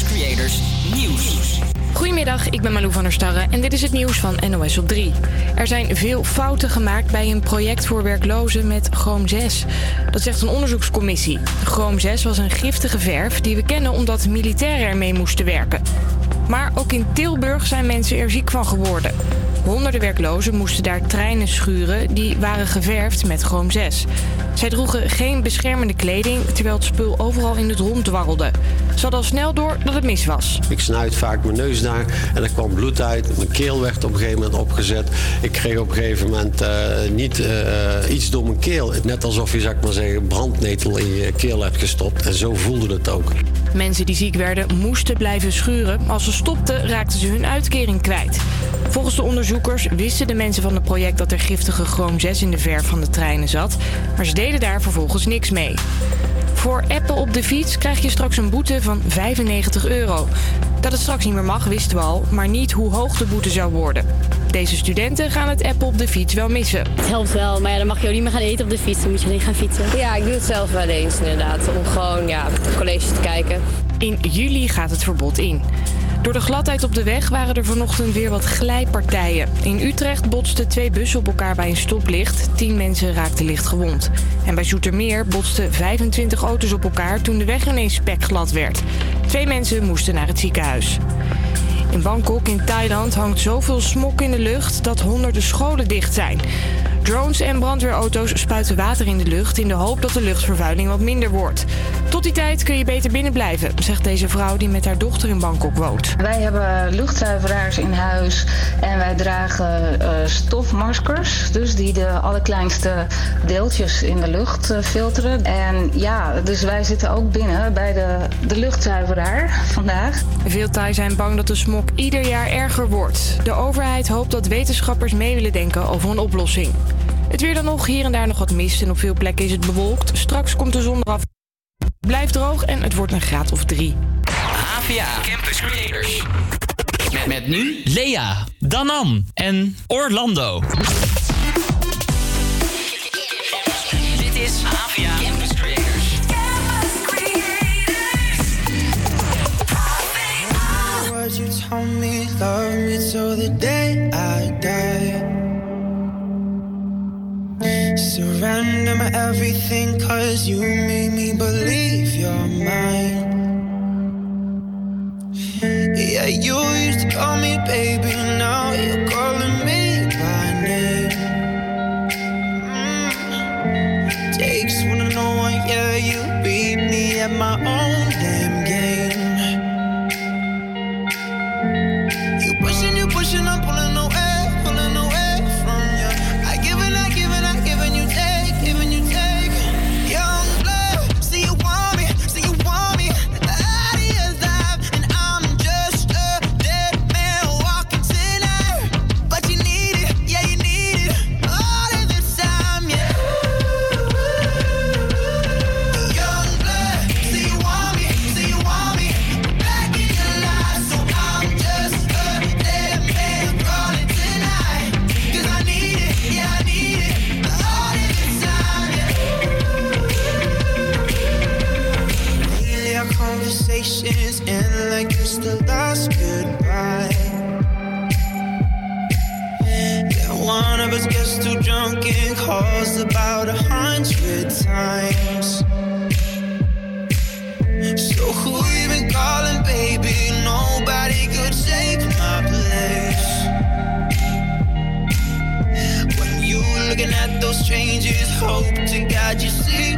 Creators Nieuws. Goedemiddag, ik ben Malou van der Starre en dit is het nieuws van NOS op 3. Er zijn veel fouten gemaakt bij een project voor werklozen met Chroom 6. Dat zegt een onderzoekscommissie. Chroom 6 was een giftige verf die we kennen omdat militairen ermee moesten werken. Maar ook in Tilburg zijn mensen er ziek van geworden. Honderden werklozen moesten daar treinen schuren die waren geverfd met chroom 6. Zij droegen geen beschermende kleding terwijl het spul overal in het rond dwarrelde. Ze hadden al snel door dat het mis was. Ik snuit vaak mijn neus daar en er kwam bloed uit. Mijn keel werd op een gegeven moment opgezet. Ik kreeg op een gegeven moment eh, niet uh, iets door mijn keel. Net alsof je, zeg maar zeggen, brandnetel in je keel hebt gestopt. En zo voelde het ook. Mensen die ziek werden moesten blijven schuren. Als ze stopten raakten ze hun uitkering kwijt. Volgens de onderzoekers wisten de mensen van het project dat er giftige chroom 6 in de verf van de treinen zat. Maar ze deden daar vervolgens niks mee. Voor appen op de fiets krijg je straks een boete van 95 euro. Dat het straks niet meer mag, wisten we al, maar niet hoe hoog de boete zou worden. Deze studenten gaan het appen op de fiets wel missen. Het helpt wel, maar ja, dan mag je ook niet meer gaan eten op de fiets. Dan moet je alleen gaan fietsen. Ja, ik doe het zelf wel eens inderdaad. Om gewoon ja, college te kijken. In juli gaat het verbod in. Door de gladheid op de weg waren er vanochtend weer wat glijpartijen. In Utrecht botsten twee bussen op elkaar bij een stoplicht. Tien mensen raakten licht gewond. En bij Zoetermeer botsten 25 auto's op elkaar toen de weg ineens spekglad werd. Twee mensen moesten naar het ziekenhuis. In Bangkok in Thailand hangt zoveel smok in de lucht dat honderden scholen dicht zijn. Drones en brandweerauto's spuiten water in de lucht in de hoop dat de luchtvervuiling wat minder wordt. Tot die tijd kun je beter binnen blijven, zegt deze vrouw die met haar dochter in Bangkok woont. Wij hebben luchtzuiveraars in huis en wij dragen uh, stofmaskers, dus die de allerkleinste deeltjes in de lucht uh, filteren. En ja, dus wij zitten ook binnen bij de, de luchtzuiveraar vandaag. Veel Thai zijn bang dat de smog ieder jaar erger wordt. De overheid hoopt dat wetenschappers mee willen denken over een oplossing. Het weer dan nog, hier en daar nog wat mist en op veel plekken is het bewolkt. Straks komt de zon eraf. Blijft droog en het wordt een graad of drie. AVA Campus Creators. Met, met nu Lea, Danan en Orlando. Dit is AVA Campus Creators. What you told me, love me till the day I Surrender my everything, cause you made me believe you're mine. Yeah, you used to call me baby, now you're calling me by name. Mm. Takes one to know one, yeah, you beat me at my own end like it's the last goodbye. Yeah, one of us gets too drunk and calls about a hundred times. So who been calling, baby? Nobody could take my place. When you looking at those strangers, hope to God you see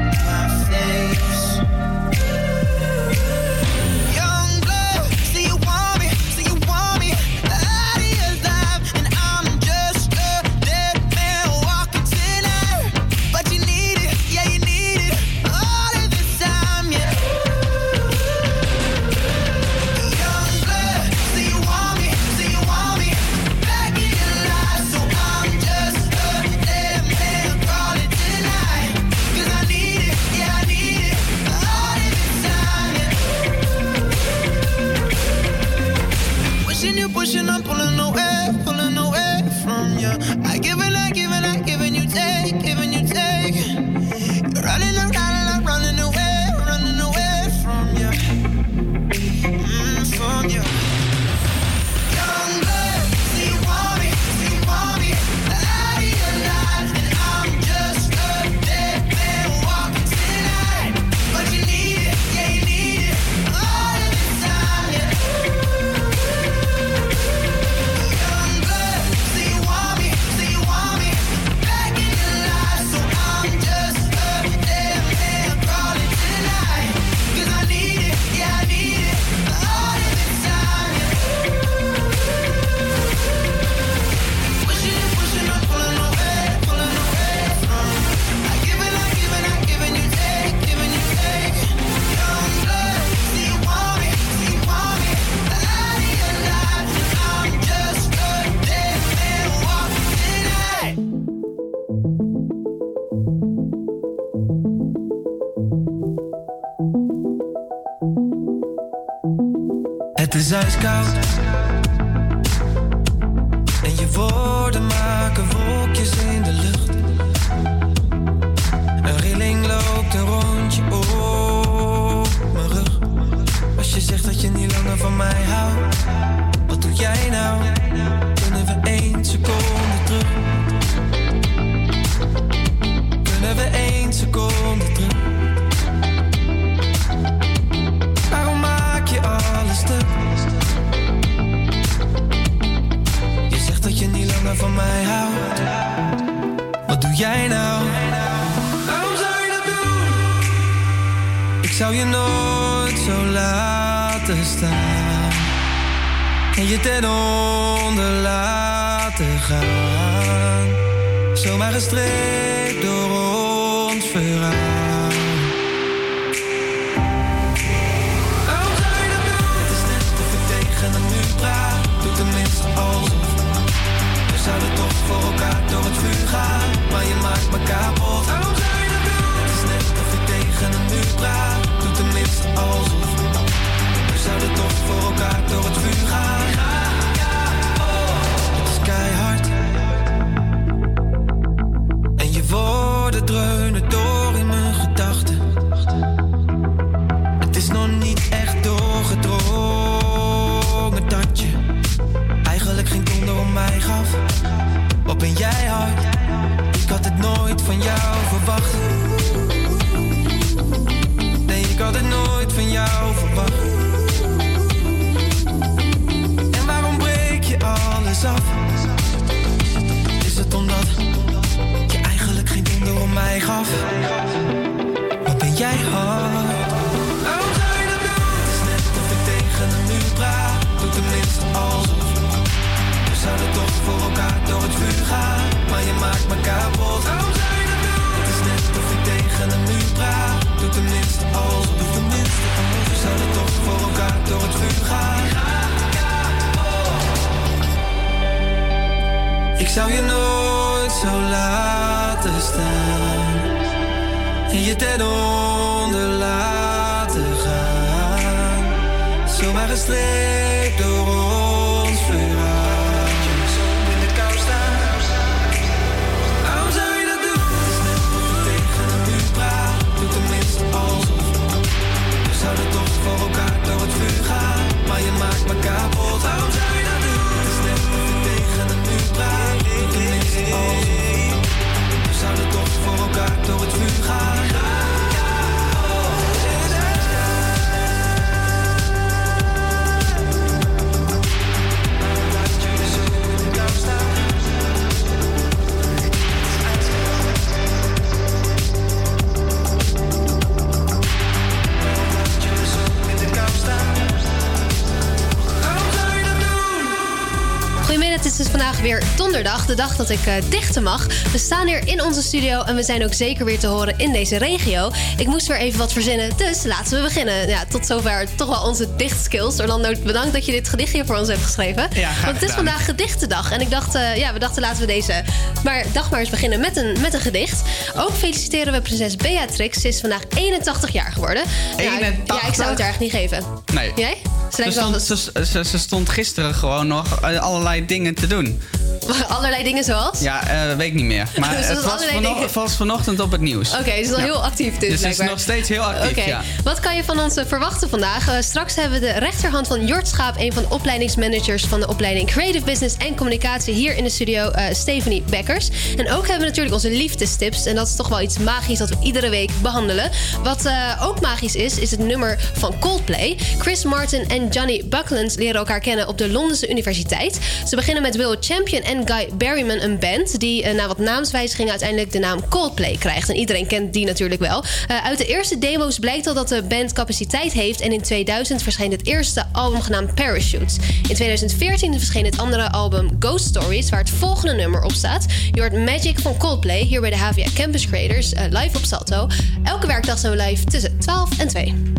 Het de dag dat ik eh, dichten mag. We staan hier in onze studio en we zijn ook zeker weer te horen in deze regio. Ik moest weer even wat verzinnen, dus laten we beginnen. Ja, tot zover toch wel onze dichtskills. Orlando, bedankt dat je dit gedichtje voor ons hebt geschreven. Ja, graag Want het is vandaag gedichtendag en ik dacht, eh, ja, we dachten laten we deze maar, dag maar eens beginnen met een, met een gedicht. Ook feliciteren we prinses Beatrix. Ze is vandaag 81 jaar geworden. Nou, ja, ik 81? zou het haar echt niet geven. Nee. Jij? Ze Ze lijkt wel stond, ze, ze, ze stond gisteren gewoon nog eh, allerlei dingen te doen. allerlei dingen zoals? Ja, eh, weet ik niet meer. Maar Dus het was, vanochtend, was op het nieuws. Oké, ze is al Ja. heel actief dus, Dus ze is nog steeds heel actief, ja. wat kan je van ons eh, verwachten vandaag? Eh, straks hebben we de rechterhand van Jort Schaap... een van de opleidingsmanagers van de opleiding Creative Business en Communicatie... hier in de studio, Stephanie Bekkers. En ook hebben we natuurlijk onze liefdestips. En dat is toch wel iets magisch dat we iedere week behandelen. Wat ook magisch is, is het nummer van Coldplay. Chris Martin en Johnny Buckland leren elkaar kennen op de Londense Universiteit. Ze beginnen met Will Champion en Guy Berryman, een band... die eh, na wat naamswijzigingen uiteindelijk de naam Coldplay krijgt. En iedereen kent die natuurlijk wel. Eh, uit de eerste demo's blijkt al dat de band capaciteit heeft... en in 2000 verscheen het eerste album genaamd Parachutes. In 2014 verscheen het andere album Ghost Stories... waar het volgende nummer op staat. Je hoort Magic van Coldplay hier bij de HVA Campus Creators... eh, live op Salto. Elke werkdag zijn we live tussen 12 en 2.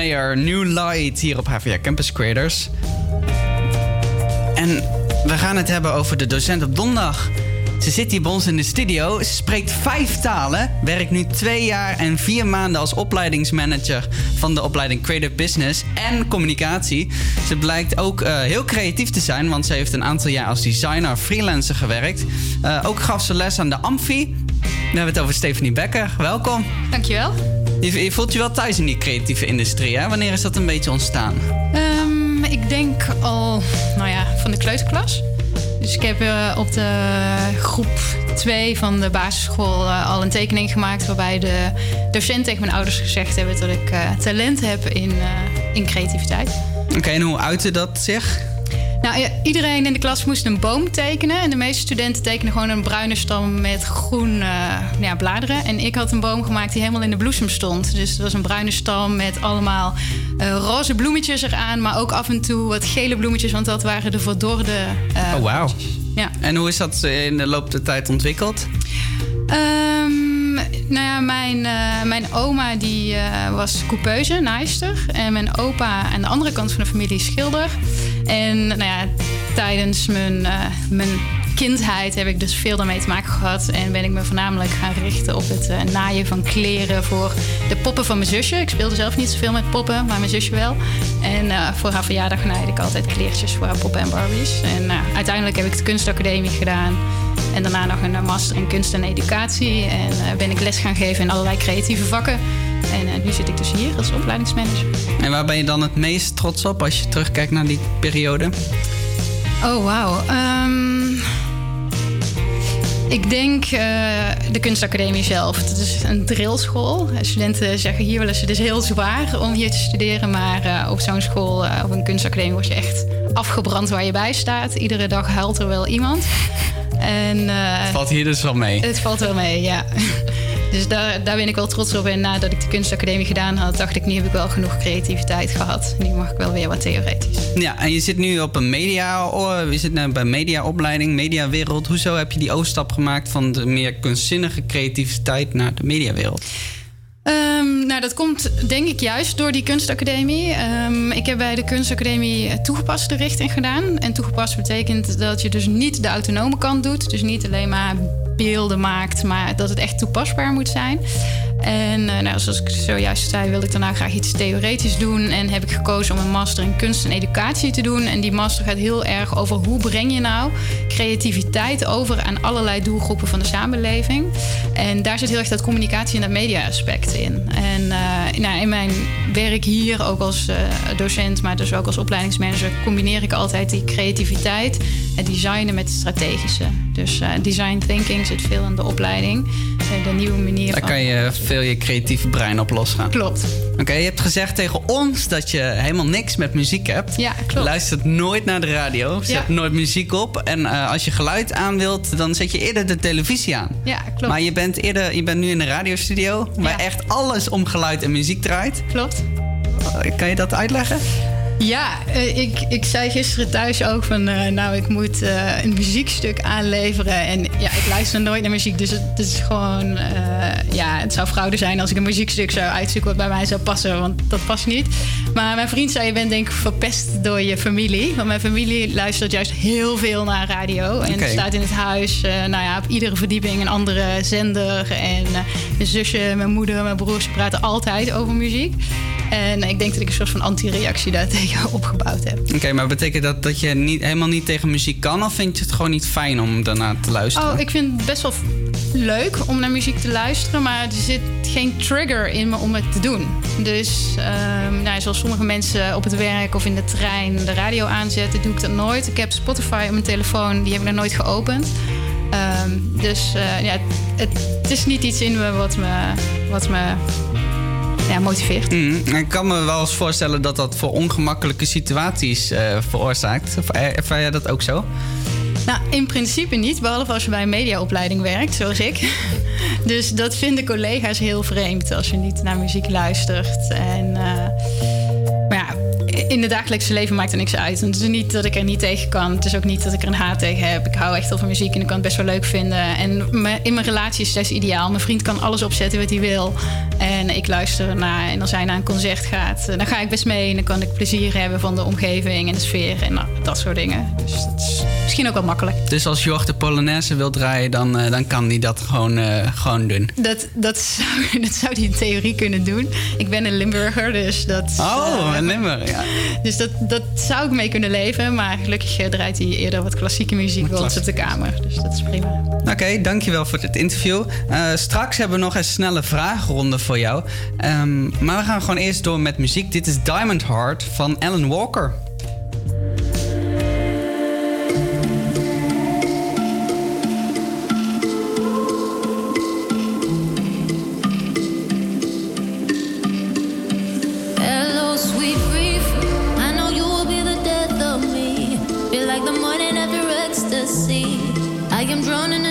Mayer, New Light hier op HVA Campus Creators. En we gaan het hebben over de docent op donderdag. Ze zit hier bij ons in de studio. Ze spreekt vijf talen. Werkt nu twee jaar en vier maanden als opleidingsmanager van de opleiding Creative Business en Communicatie. Ze blijkt ook uh, heel creatief te zijn, want ze heeft een aantal jaar als designer freelancer gewerkt. Uh, ook gaf ze les aan de Amfi. We hebben het over Stephanie Becker. Welkom. Dankjewel. Je, je voelt je wel thuis in die creatieve industrie, hè? Wanneer is dat een beetje ontstaan? Um, ik denk al, nou ja, van de kleuterklas. Dus ik heb uh, op de groep 2 van de basisschool uh, al een tekening gemaakt waarbij de docent tegen mijn ouders gezegd hebben dat ik uh, talent heb in, in creativiteit. Oké, okay, en hoe uitte dat zich? Nou, ja, iedereen in de klas moest een boom tekenen. En de meeste studenten tekenen gewoon een bruine stam met groen uh, ja, bladeren. En ik had een boom gemaakt die helemaal in de bloesem stond. Dus het was een bruine stam met allemaal uh, roze bloemetjes eraan. Maar ook af en toe wat gele bloemetjes, want dat waren de verdorde. Uh, oh, wauw. Ja. En hoe is dat in de loop der tijd ontwikkeld? Um, nou ja, mijn, uh, mijn oma die uh, was coupeuse, naaister. En mijn opa aan de andere kant van de familie schilder. En nou ja, tijdens mijn, uh, mijn kindheid heb ik dus veel daarmee te maken gehad. En ben ik me voornamelijk gaan richten op het uh, naaien van kleren voor de poppen van mijn zusje. Ik speelde zelf niet zoveel met poppen, maar mijn zusje wel. En uh, voor haar verjaardag naaide ik altijd kleertjes voor haar poppen en Barbies. En uiteindelijk heb ik de kunstacademie gedaan. En daarna nog een master in kunst en educatie. En ben ik les gaan geven in allerlei creatieve vakken. En nu zit ik dus hier als opleidingsmanager. En waar ben je dan het meest trots op als je terugkijkt naar die periode? Oh, wauw. Um, ik denk uh, de kunstacademie zelf. Het is een drillschool. Studenten zeggen hier wel eens, het is heel zwaar om hier te studeren. Maar uh, op zo'n school, uh, op een kunstacademie, word je echt afgebrand waar je bij staat. Iedere dag huilt er wel iemand. En, het valt hier dus wel mee? Het valt wel mee, ja. Dus daar, daar ben ik wel trots op. En nadat ik de kunstacademie gedaan had, dacht ik, nu heb ik wel genoeg creativiteit gehad. Nu mag ik wel weer wat theoretisch. Ja, en je zit nu op een media, je zit nu bij mediaopleiding, mediawereld. Hoezo heb je die overstap gemaakt van de meer kunstzinnige creativiteit naar de mediawereld? Um, nou, dat komt denk ik juist door die kunstacademie. Um, ik heb bij de kunstacademie toegepaste richting gedaan. En toegepast betekent dat je dus niet de autonome kant doet. Dus niet alleen maar beelden maakt, maar dat het echt toepasbaar moet zijn. En uh, nou, zoals ik zojuist zei, wilde ik daarna graag iets theoretisch doen. En heb ik gekozen om een master in kunst en educatie te doen. En die master gaat heel erg over hoe breng je nou creativiteit over aan allerlei doelgroepen van de samenleving. En daar zit heel erg dat communicatie en dat media aspect in. En uh, nou, in mijn werk hier, ook als uh, docent, maar dus ook als opleidingsmanager, combineer ik altijd die creativiteit, het designen met het strategische. Dus design thinking zit veel in de opleiding. de nieuwe manier Daar van... kan je veel je creatieve brein op losgaan. Klopt. Oké, okay, je hebt gezegd tegen ons dat je helemaal niks met muziek hebt. Ja, klopt. Luistert nooit naar de radio, zet ja. nooit muziek op. En uh, als je geluid aan wilt, dan zet je eerder de televisie aan. Ja, klopt. Maar je bent, eerder, je bent nu in een radiostudio waar ja. echt alles om geluid en muziek draait. Klopt. Kan je dat uitleggen? Ja, uh, ik, ik zei gisteren thuis ook van... Uh, nou, ik moet uh, een muziekstuk aanleveren. En ja, ik luister nooit naar muziek. Dus het, het is gewoon... ja, het zou fraude zijn als ik een muziekstuk zou uitzoeken... wat bij mij zou passen, want dat past niet. Maar mijn vriend zei, je bent denk ik verpest door je familie. Want mijn familie luistert juist heel veel naar radio. En okay. staat in het huis, nou ja, op iedere verdieping een andere zender. En mijn zusje, mijn moeder, mijn broers praten altijd over muziek. En ik denk dat ik een soort van anti-reactie opgebouwd heb. Oké, okay, maar betekent dat dat je niet, helemaal niet tegen muziek kan? Of vind je het gewoon niet fijn om daarna te luisteren? Oh, ik vind het best wel leuk om naar muziek te luisteren. Maar er zit geen trigger in me om het te doen. Dus um, nou, zoals sommige mensen op het werk of in de trein de radio aanzetten, doe ik dat nooit. Ik heb Spotify op mijn telefoon, die heb ik nog nooit geopend. Um, dus uh, ja, het, het is niet iets in me wat me, wat me ja, motiveert. Mm, ik kan me wel eens voorstellen dat dat voor ongemakkelijke situaties uh, veroorzaakt. Ervaar jij dat ook zo? Nou, in principe niet, behalve als je bij een mediaopleiding werkt, zoals ik. Dus dat vinden collega's heel vreemd als je niet naar muziek luistert. En, uh, in het dagelijkse leven maakt er niks uit. Het is niet dat ik er niet tegen kan. Het is ook niet dat ik er een haat tegen heb. Ik hou echt wel van muziek en ik kan het best wel leuk vinden. En in mijn relatie is het ideaal. Mijn vriend kan alles opzetten wat hij wil. En ik luister naar. En als hij naar een concert gaat, eh, dan ga ik best mee. En dan kan ik plezier hebben van de omgeving en de sfeer en dat soort dingen. Dus dat is misschien ook wel makkelijk. Dus als Jorg de Polonaise wil draaien, dan, eh, dan kan hij dat gewoon, eh, gewoon doen. Dat, dat, zou, dat zou hij in theorie kunnen doen. Ik ben een Limburger, dus dat. Oh, eh, een Limburger, ja. Dus dat, dat zou ik mee kunnen leven. Maar gelukkig draait hij eerder wat klassieke muziek wel op de kamer. Dus dat is prima. Oké, dankjewel voor dit interview. straks hebben we nog een snelle vraagronde voor jou. Ehm, maar we gaan gewoon eerst door met muziek. Dit is Diamond Heart van Alan Walker. I'm drowning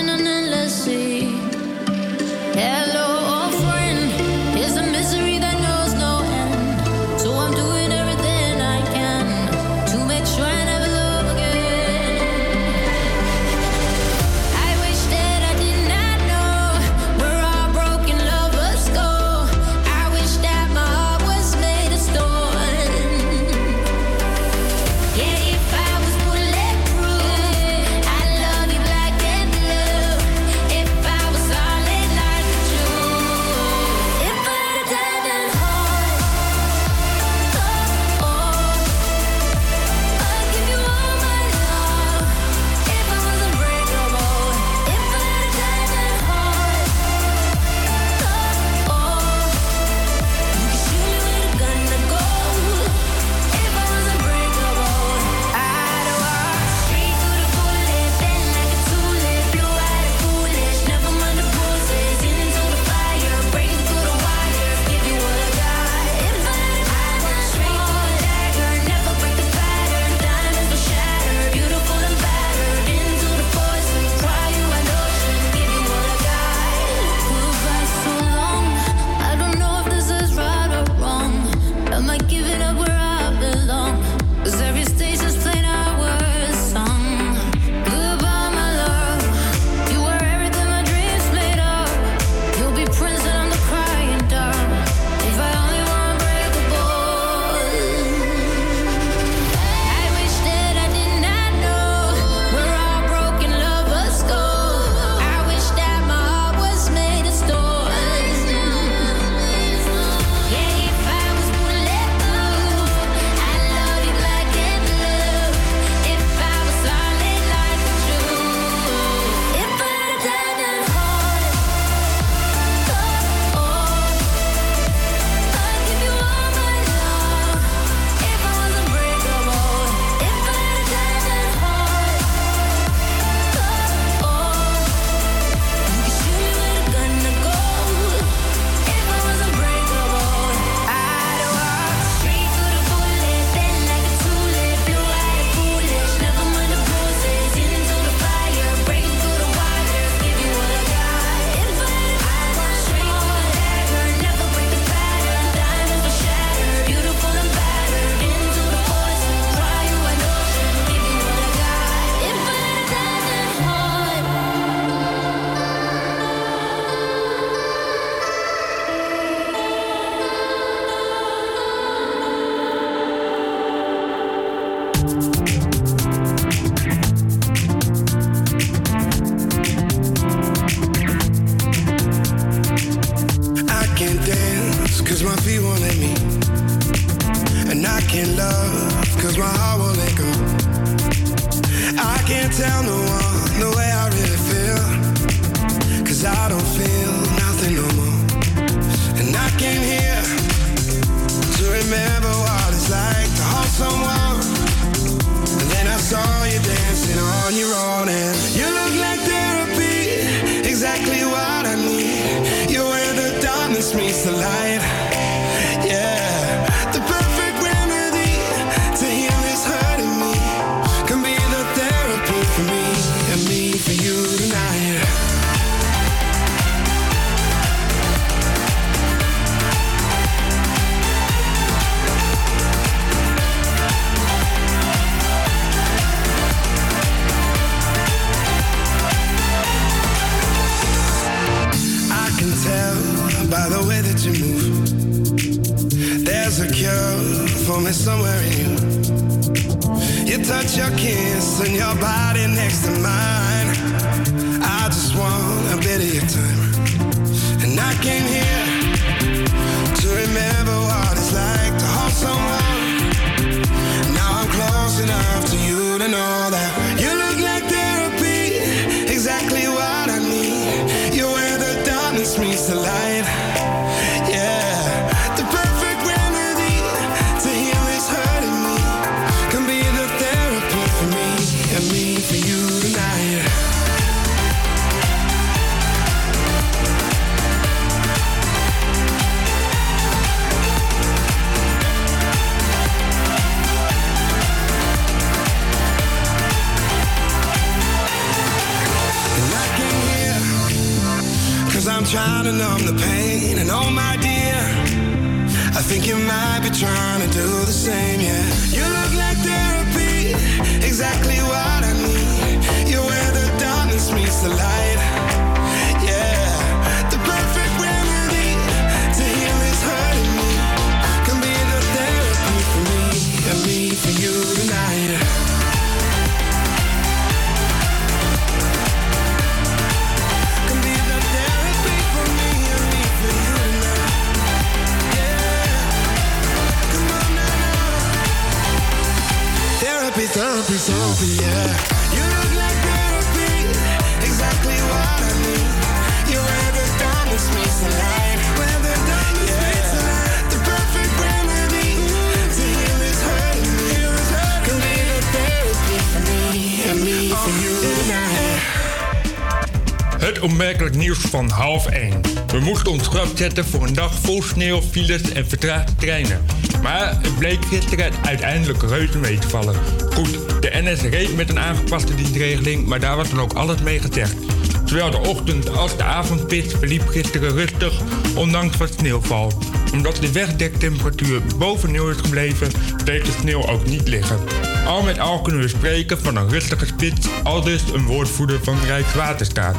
van half 1. We moesten ons grap zetten voor een dag vol sneeuw, files en vertraagde treinen. Maar het bleek gisteren uiteindelijk reuze mee te vallen. Goed, de NS reed met een aangepaste dienstregeling, maar daar was dan ook alles mee gezegd. Zowel de ochtend- als de avondspits verliep gisteren rustig, ondanks wat sneeuwval. Omdat de wegdektemperatuur boven nul is gebleven, bleef de sneeuw ook niet liggen. Al met al kunnen we spreken van een rustige spits, al dus een woordvoerder van Rijkswaterstaat.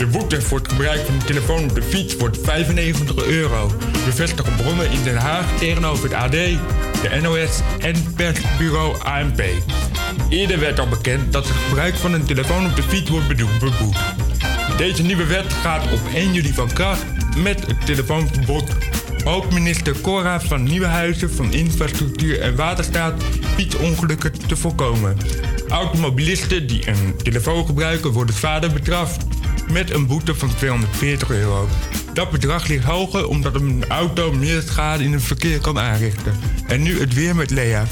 De boete voor het gebruik van de telefoon op de fiets wordt 95 euro. Bevestigen bronnen in Den Haag tegenover het AD, de NOS en persbureau ANP. Eerder werd al bekend dat het gebruik van een telefoon op de fiets wordt beboet. Deze nieuwe wet gaat op 1 juli van kracht met het telefoonverbod. Hoopt minister Cora van Nieuwenhuizen van Infrastructuur en Waterstaat fietsongelukken te voorkomen. Automobilisten die een telefoon gebruiken worden zwaarder betraft met een boete van 240 euro. Dat bedrag ligt hoger omdat een auto meer schade in het verkeer kan aanrichten. En nu het weer met Lea.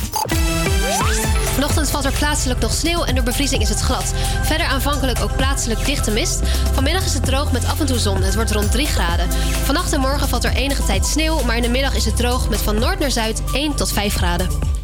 Vanochtend valt er plaatselijk nog sneeuw en door bevriezing is het glad. Verder aanvankelijk ook plaatselijk dichte mist. Vanmiddag is het droog met af en toe zon. Het wordt rond 3 graden. Vannacht en morgen valt er enige tijd sneeuw, maar in de middag is het droog met van noord naar zuid 1 tot 5 graden.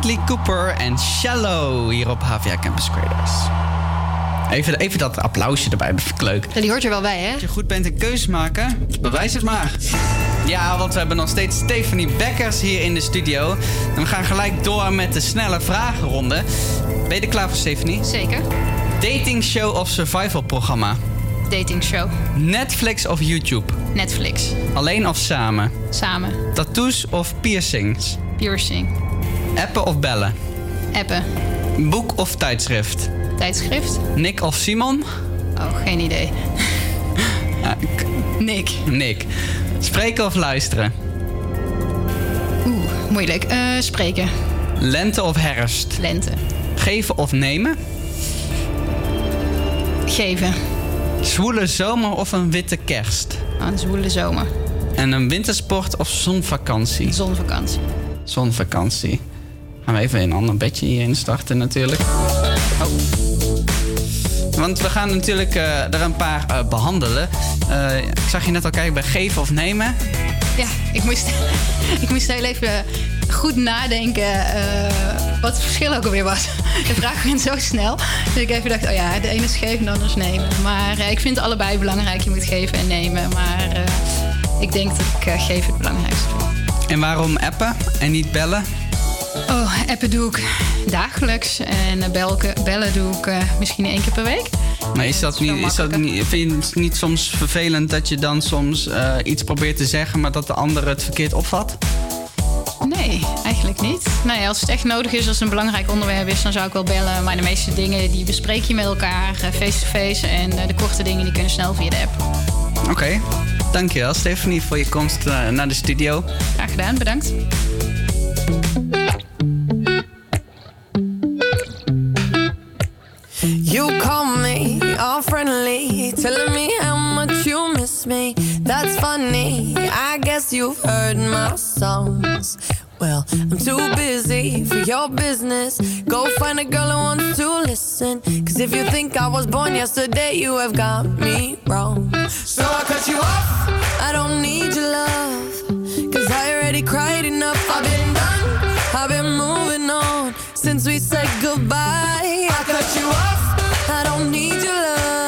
Bradley Cooper en Shallow hier op Havia Campus Creators. Even, even dat applausje erbij, leuk. En die hoort er wel bij, hè? Als je goed bent in keuzes maken, bewijs het maar. Ja, want we hebben nog steeds Stephanie Bekkers hier in de studio. En we gaan gelijk door met de snelle vragenronde. Ben je er klaar voor, Stephanie? Zeker. Dating show of survival programma? Dating show. Netflix of YouTube? Netflix. Alleen of samen? Samen. Tattoos of piercings? Piercing. Appen of bellen? Appen. Boek of tijdschrift? Tijdschrift. Nick of Simon? Oh, geen idee. Nick. Nick. Spreken of luisteren? Oeh, moeilijk. Eh, spreken. Lente of herfst? Lente. Geven of nemen? Geven. Zwoele zomer of een witte kerst? Een zwoele zomer. En een wintersport of zonvakantie? Zonvakantie. Zonvakantie. Gaan we even een ander bedje hier instarten natuurlijk. Oh. Want we gaan natuurlijk eh, er een paar eh, behandelen. Eh, ik zag je net al kijken bij geven of nemen. Ja, ik moest, ik moest heel even goed nadenken wat het verschil ook alweer was. De vraag ging zo snel. Dus ik even dacht, oh ja, de ene is geven, de andere is nemen. Maar ik vind allebei belangrijk. Je moet geven en nemen. Maar ik denk dat ik geven het belangrijkste vind. En waarom appen en niet bellen? Oh, appen doe ik dagelijks. En eh, belken, bellen doe ik eh, misschien één keer per week. Maar is dat niet, is dat niet, vind je het niet soms vervelend dat je dan soms eh, iets probeert te zeggen, maar dat de ander het verkeerd opvat? Nee, eigenlijk niet. Nee, als het echt nodig is, als het een belangrijk onderwerp is, dan zou ik wel bellen. Maar de meeste dingen die bespreek je met elkaar face-to-face. En de korte dingen die kunnen snel via de app. Oké, dankjewel Stephanie voor je komst naar de studio. Graag gedaan, bedankt. You've heard my songs. Well, I'm too busy for your business. Go find a girl who wants to listen. Cause if you think I was born yesterday, you have got me wrong. So I cut you off. I don't need your love. Cause I already cried enough. I've been done. I've been moving on since we said goodbye. I cut you off. I don't need your love.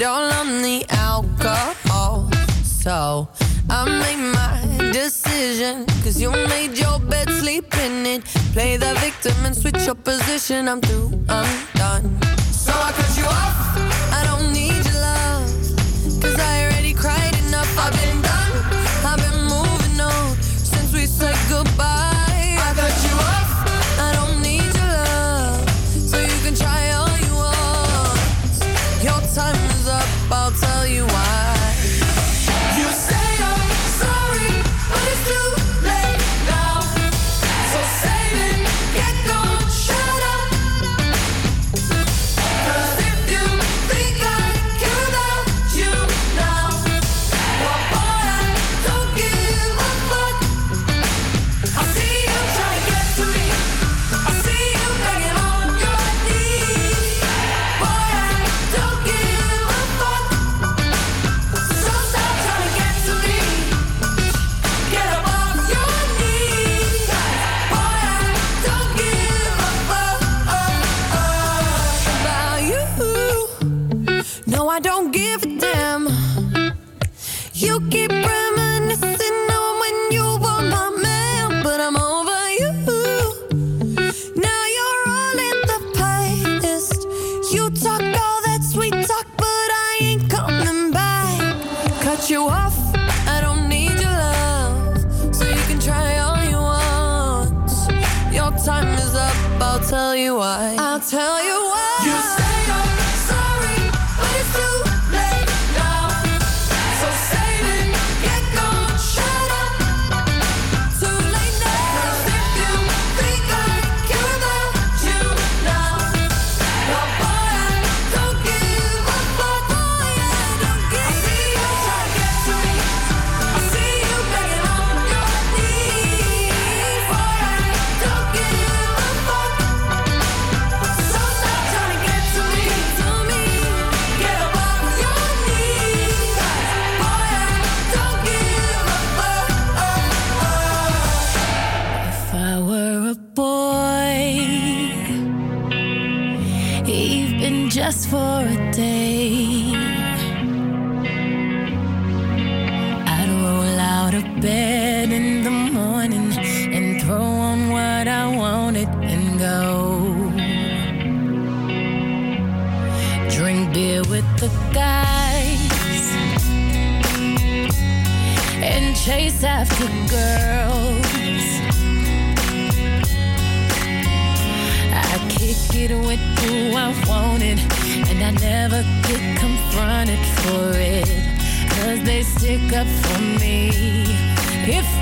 It all on the alcohol. So I made my decision. Cause you made your bed, sleep in it. Play the victim and switch your position. I'm through, I'm done. So I cut you off. I don't need your love. Cause I just for a day. I'd roll out of bed in the morning and throw on what I wanted and go. Drink beer with the guys and chase after girls. I kick it with who I wanted, and I never get confronted for it. Cause they stick up for me. If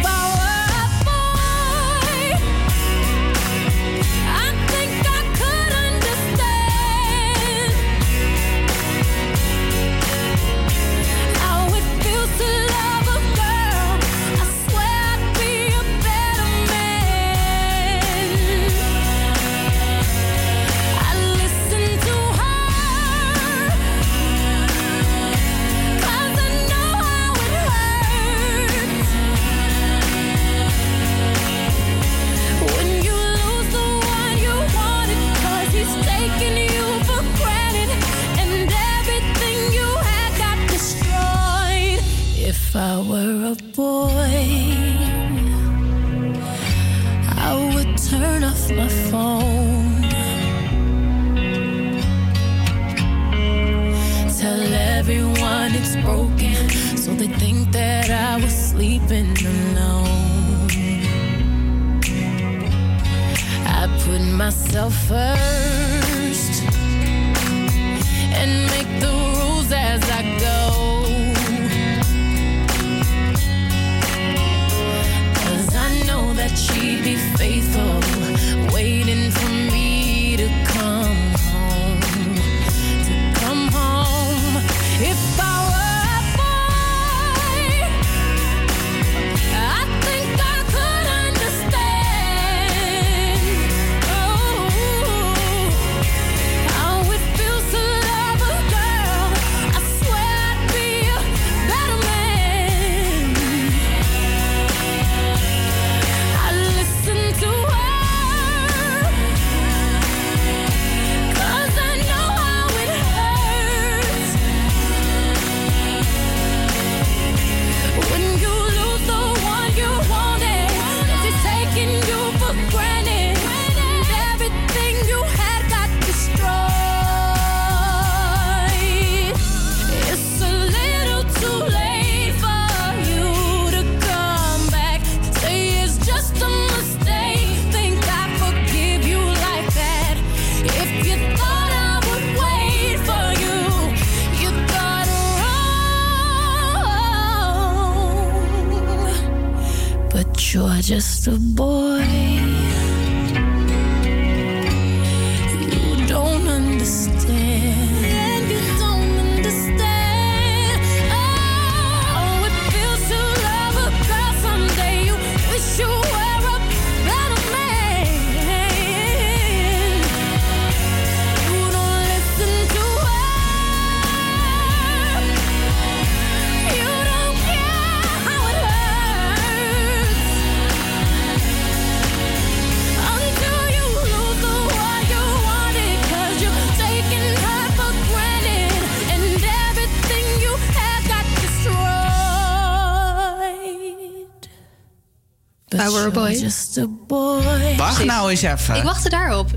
But I were a boy. Just a boy. Wacht nou eens even. Ik wachtte daarop.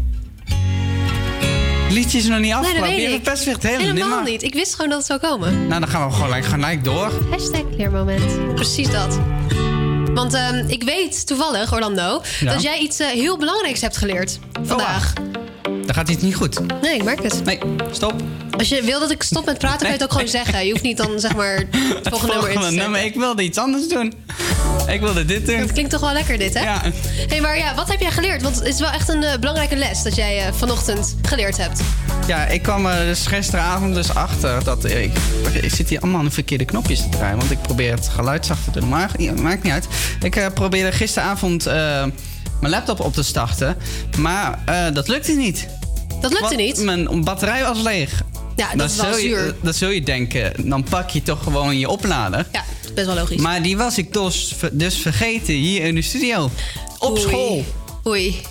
Liedje is nog niet Nee, dat afgelopen. weet je ik. best weer het hele Helemaal nummer. niet. Ik wist gewoon dat het zou komen. Nou, dan gaan we gewoon gelijk, gelijk door. Hashtag leermoment. Precies dat. Want ehm, ik weet toevallig, Orlando, Ja. dat jij iets eh, heel belangrijks hebt geleerd vandaag. Dan gaat iets niet goed. Nee, ik merk het. Nee, stop. Als je wil dat ik stop met praten, kan je het ook gewoon zeggen. Je hoeft niet dan zeg maar het volgende nummer in te nummer. Ik wilde iets anders doen. Ik wilde dit doen. Het klinkt toch wel lekker dit, hè? Ja. hey, maar ja, wat heb jij geleerd? Want het is wel echt een eh, belangrijke les dat jij eh, vanochtend geleerd hebt. Ja, ik kwam er dus gisteravond dus achter dat ik, ik zit hier allemaal aan de verkeerde knopjes te draaien, want ik probeer het geluid zachter te doen. Maar maakt niet uit. Ik eh, probeerde gisteravond eh, mijn laptop op te starten, maar eh, dat lukte niet. Dat lukte Want niet? Mijn batterij was leeg. Ja, dat dan zul. Je, dat zul je denken, dan pak je toch gewoon je oplader. Ja, best wel logisch. Maar die was ik dus, dus vergeten hier in de studio. Op school. Oei.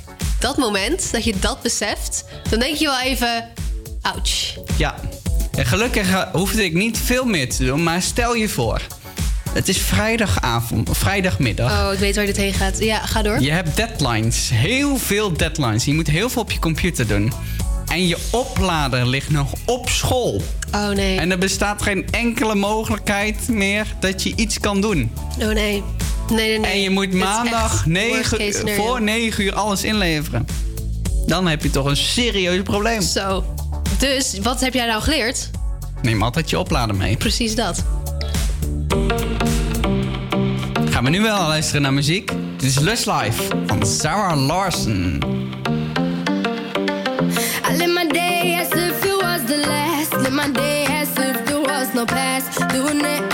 Dat moment dat je dat beseft, dan denk je wel even, ouch. Ja. En gelukkig eh, hoefde ik niet veel meer te doen, maar stel je voor. Het is vrijdagavond, vrijdagmiddag. Oh, ik weet waar dit heen gaat. Ja, ga door. Je hebt deadlines. Heel veel deadlines. Je moet heel veel op je computer doen. En je oplader ligt nog op school. Oh nee. En er bestaat geen enkele mogelijkheid meer dat je iets kan doen. Oh nee. Nee, nee, nee. En je moet maandag 9, voor 9 uur alles inleveren. Dan heb je toch een serieus probleem. Zo. Dus wat heb jij nou geleerd? Neem altijd je oplader mee. Precies dat. Gaan we nu wel luisteren naar muziek? Dit is Lust Life van Sarah Larsen. Live my day as if it was the last. Live my day as if there was no past. Doing it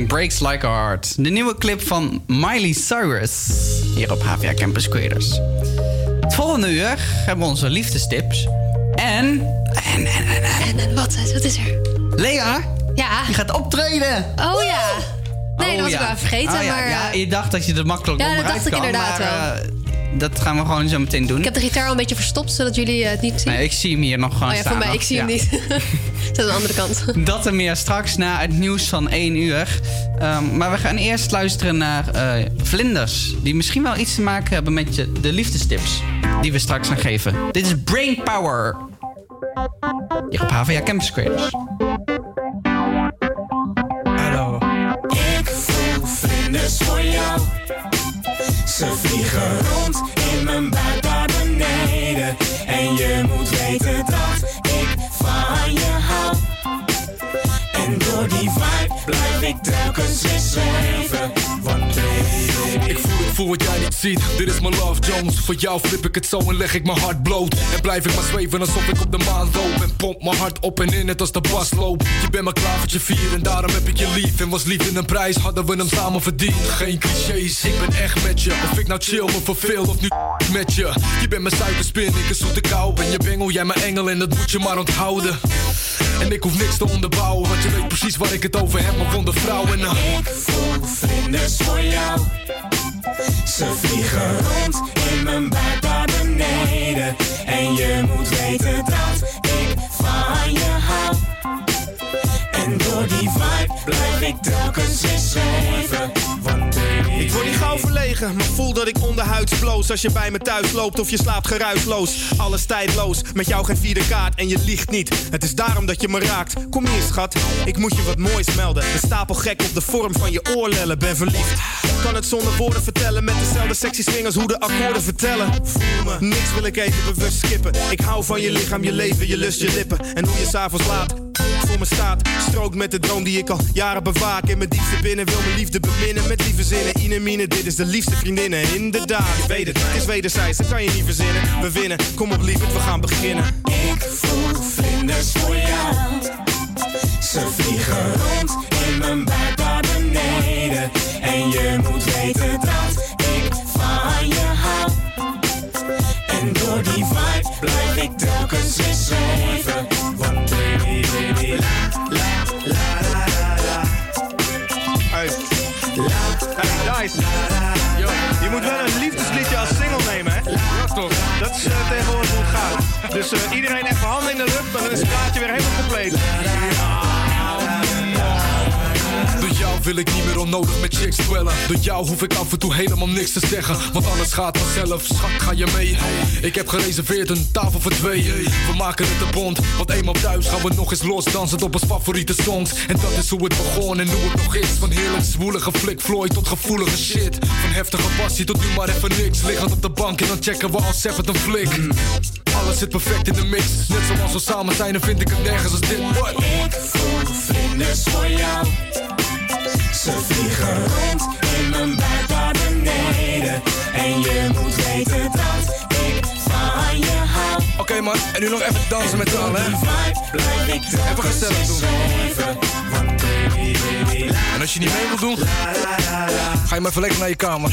Breaks Like a Heart. De nieuwe clip van Miley Cyrus. Hier op HVA Campus Creators. Het volgende uur hebben we onze liefdestips. En... En, en, en, en. En wat, wat is er? Lea, Ja. die gaat optreden. Oh ja. Nee, Oh, dat was ja. ik wel vergeten, Oh, ja. maar... Ja, je dacht dat je er makkelijk Ja, dat onderuit dacht ik inderdaad maar, wel. eh, dat gaan we gewoon zo meteen doen. Ik heb de gitaar al een beetje verstopt, zodat jullie eh, het niet zien. Nee, ik zie hem hier nog gewoon oh ja, staan. voor mij, nog. ik zie hem Ja. niet. Het is de andere kant. Dat en meer straks na het nieuws van 1 uur. Ehm, maar we gaan eerst luisteren naar eh, vlinders. Die misschien wel iets te maken hebben met je, de liefdestips. Die we straks gaan geven. Dit is Brain Power. Hier op HVA Campus. Voel, wat jij niet ziet. Dit is mijn love Jones. Voor jou flip ik het zo en leg ik mijn hart bloot. En blijf ik maar zweven alsof ik op de maan loop. En pomp mijn hart op en in net als de bas loop. Je bent mijn klavertje vier en daarom heb ik je lief. En was lief in een prijs, hadden we hem samen verdiend. Geen clichés, ik ben echt met je. Of ik nou chill me verveel of nu met je. Je bent mijn suikerspin, ik een zoete kou. Ben je bengel, jij mijn engel en dat moet je maar onthouden. En ik hoef niks te onderbouwen, want je weet precies waar ik het over heb, mijn wonde vrouw. En nou... Ik voel vlinders voor jou. Ze vliegen rond in mijn buik naar beneden. En je moet weten dat ik van je hou. En door die vibe blijf ik telkens weer zweven. Ik word niet gauw verlegen, maar voel dat ik onderhuids bloos Als je bij me thuis loopt of je slaapt geruisloos. Alles tijdloos, met jou geen vierde kaart en je liegt niet. Het is daarom dat je me raakt, kom hier schat. Ik moet je wat moois melden, een stapel gek op de vorm van je oorlellen. Ben verliefd, kan het zonder woorden vertellen. Met dezelfde sexy swingers hoe de akkoorden vertellen. Voel me, niks wil ik even bewust skippen. Ik hou van je lichaam, je leven, je lust, je lippen. En hoe je s'avonds laat me staat. Met de droom die ik al jaren bewaak. In mijn diepste binnen wil mijn liefde beminnen. Met lieve zinnen, Ine Mine, dit is de liefste vriendin. En inderdaad, je weet het, het is wederzijds, dat kan je niet verzinnen. We winnen, kom op lieverd, we gaan beginnen. ik voel vlinders voor jou. Ze vliegen rond in mijn buik naar beneden. En je moet weten dat Dus eh, iedereen even handen in de lucht, dan is het plaatje weer helemaal compleet. Door jou wil ik niet meer onnodig met chicks dwellen. Door jou hoef ik af en toe helemaal niks te zeggen. Want alles gaat vanzelf, schat, ga je mee? Ik heb gereserveerd een tafel voor twee. We maken het een bond, want eenmaal thuis gaan we nog eens los dansen op ons favoriete songs. En dat is hoe het begon en hoe het nog is. Van heerlijk zwoelige flik Floyd tot gevoelige shit. Van heftige passie tot nu maar even niks. Liggend op de bank en dan checken we al seven een flik. Alles zit perfect in de mix. Net zoals we samen zijn, dan vind ik het nergens als dit. What? Ik voel vlinders voor jou. Ze vliegen rond in mijn buik naar beneden. En je moet weten dat ik van je hou. Oké man, en nu nog even dansen met z'n allen, hè? Even gezellig doen. En als je niet mee wilt doen, ga je maar even lekker naar je kamer.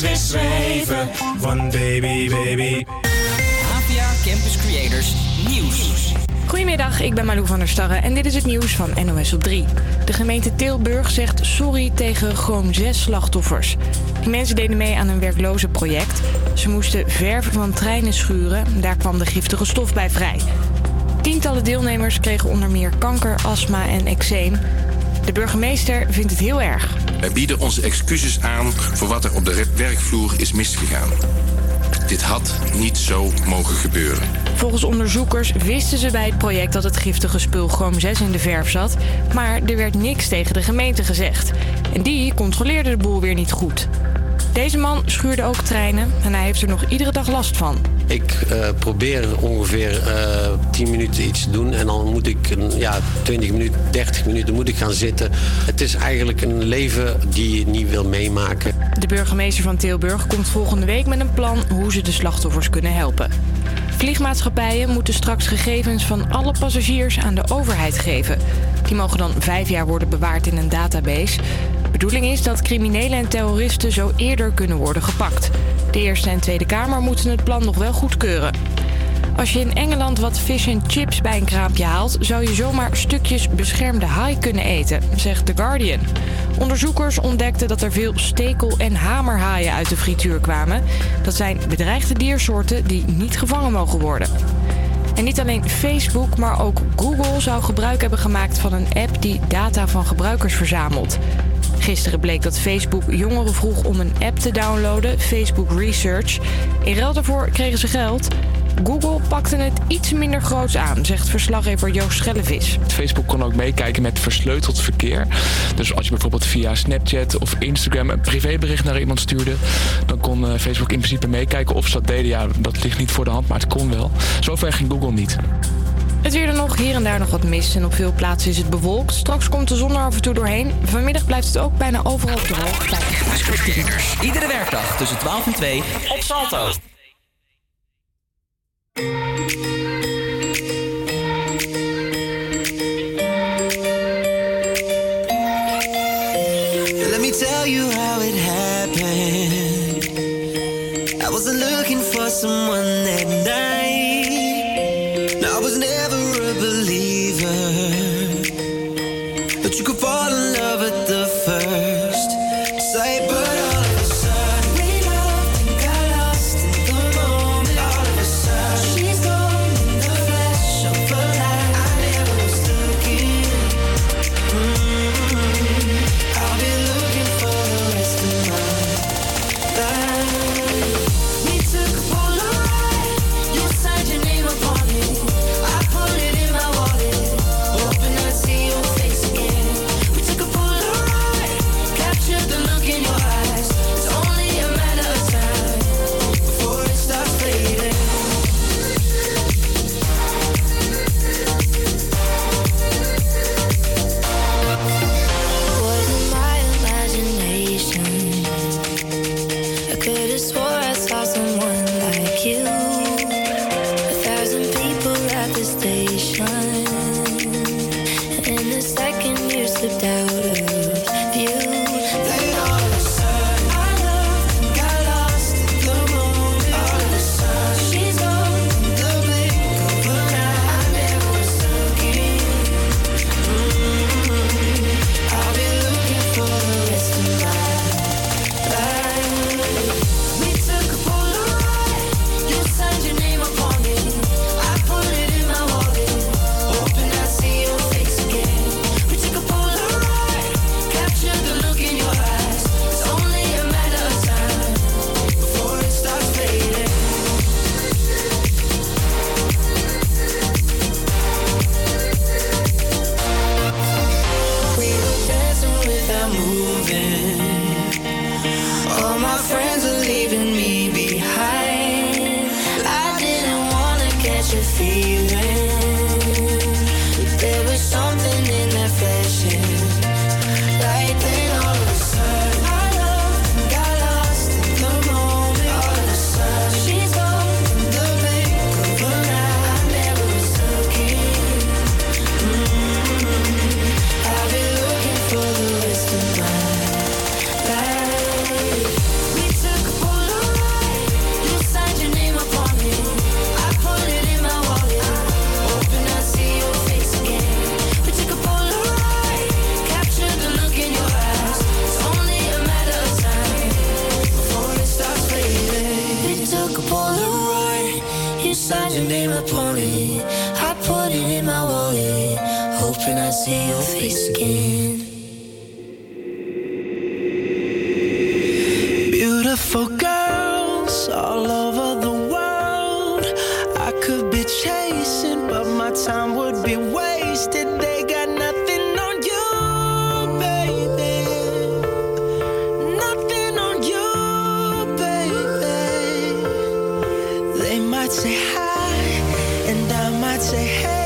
weer zweven. Van baby, baby. APA Campus Creators Nieuws. Goedemiddag, ik ben Malou van der Starre en dit is het nieuws van NOS op 3. De gemeente Tilburg zegt sorry tegen gewoon zes slachtoffers. Die mensen deden mee aan een werklozenproject. Ze moesten verven van treinen schuren. Daar kwam de giftige stof bij vrij. Tientallen deelnemers kregen onder meer kanker, astma en eczeem. De burgemeester vindt het heel erg. Wij bieden onze excuses aan voor wat er op de werkvloer is misgegaan. Dit had niet zo mogen gebeuren. Volgens onderzoekers wisten ze bij het project dat het giftige spul Chroom 6 in de verf zat. Maar er werd niks tegen de gemeente gezegd. En die controleerde de boel weer niet goed. Deze man schuurde ook treinen en hij heeft er nog iedere dag last van. Ik eh, probeer ongeveer eh 10 minuten iets te doen en dan moet ik ja, 20 minuten, 30 minuten moet ik gaan zitten. Het is eigenlijk een leven die je niet wil meemaken. De burgemeester van Tilburg komt volgende week met een plan hoe ze de slachtoffers kunnen helpen. Vliegmaatschappijen moeten straks gegevens van alle passagiers aan de overheid geven. Die mogen dan vijf jaar worden bewaard in een database. De bedoeling is dat criminelen en terroristen zo kunnen worden gepakt. De Eerste en Tweede Kamer moeten het plan nog wel goedkeuren. Als je in Engeland wat fish en chips bij een kraampje haalt, zou je zomaar stukjes beschermde haai kunnen eten, zegt The Guardian. Onderzoekers ontdekten dat er veel stekel- en hamerhaaien uit de frituur kwamen. Dat zijn bedreigde diersoorten die niet gevangen mogen worden. En niet alleen Facebook, maar ook Google zou gebruik hebben gemaakt van een app die data van gebruikers verzamelt. Gisteren bleek dat Facebook jongeren vroeg om een app te downloaden, Facebook Research. In ruil daarvoor kregen ze geld. Google pakte het iets minder groots aan, zegt verslaggever Joost Schellevis. Facebook kon ook meekijken met versleuteld verkeer. Dus als je bijvoorbeeld via Snapchat of Instagram een privébericht naar iemand stuurde, dan kon eh, Facebook in principe meekijken of ze dat deden. Ja, dat ligt niet voor de hand, maar het kon wel. Zover ging Google niet. Het weer dan nog, hier en daar nog wat mist en op veel plaatsen is het bewolkt. Straks komt de zon er af en toe doorheen. Vanmiddag blijft het ook bijna overal droog. Iedere werkdag tussen 12 en 2 op Salto. Say hi, and I might say hey,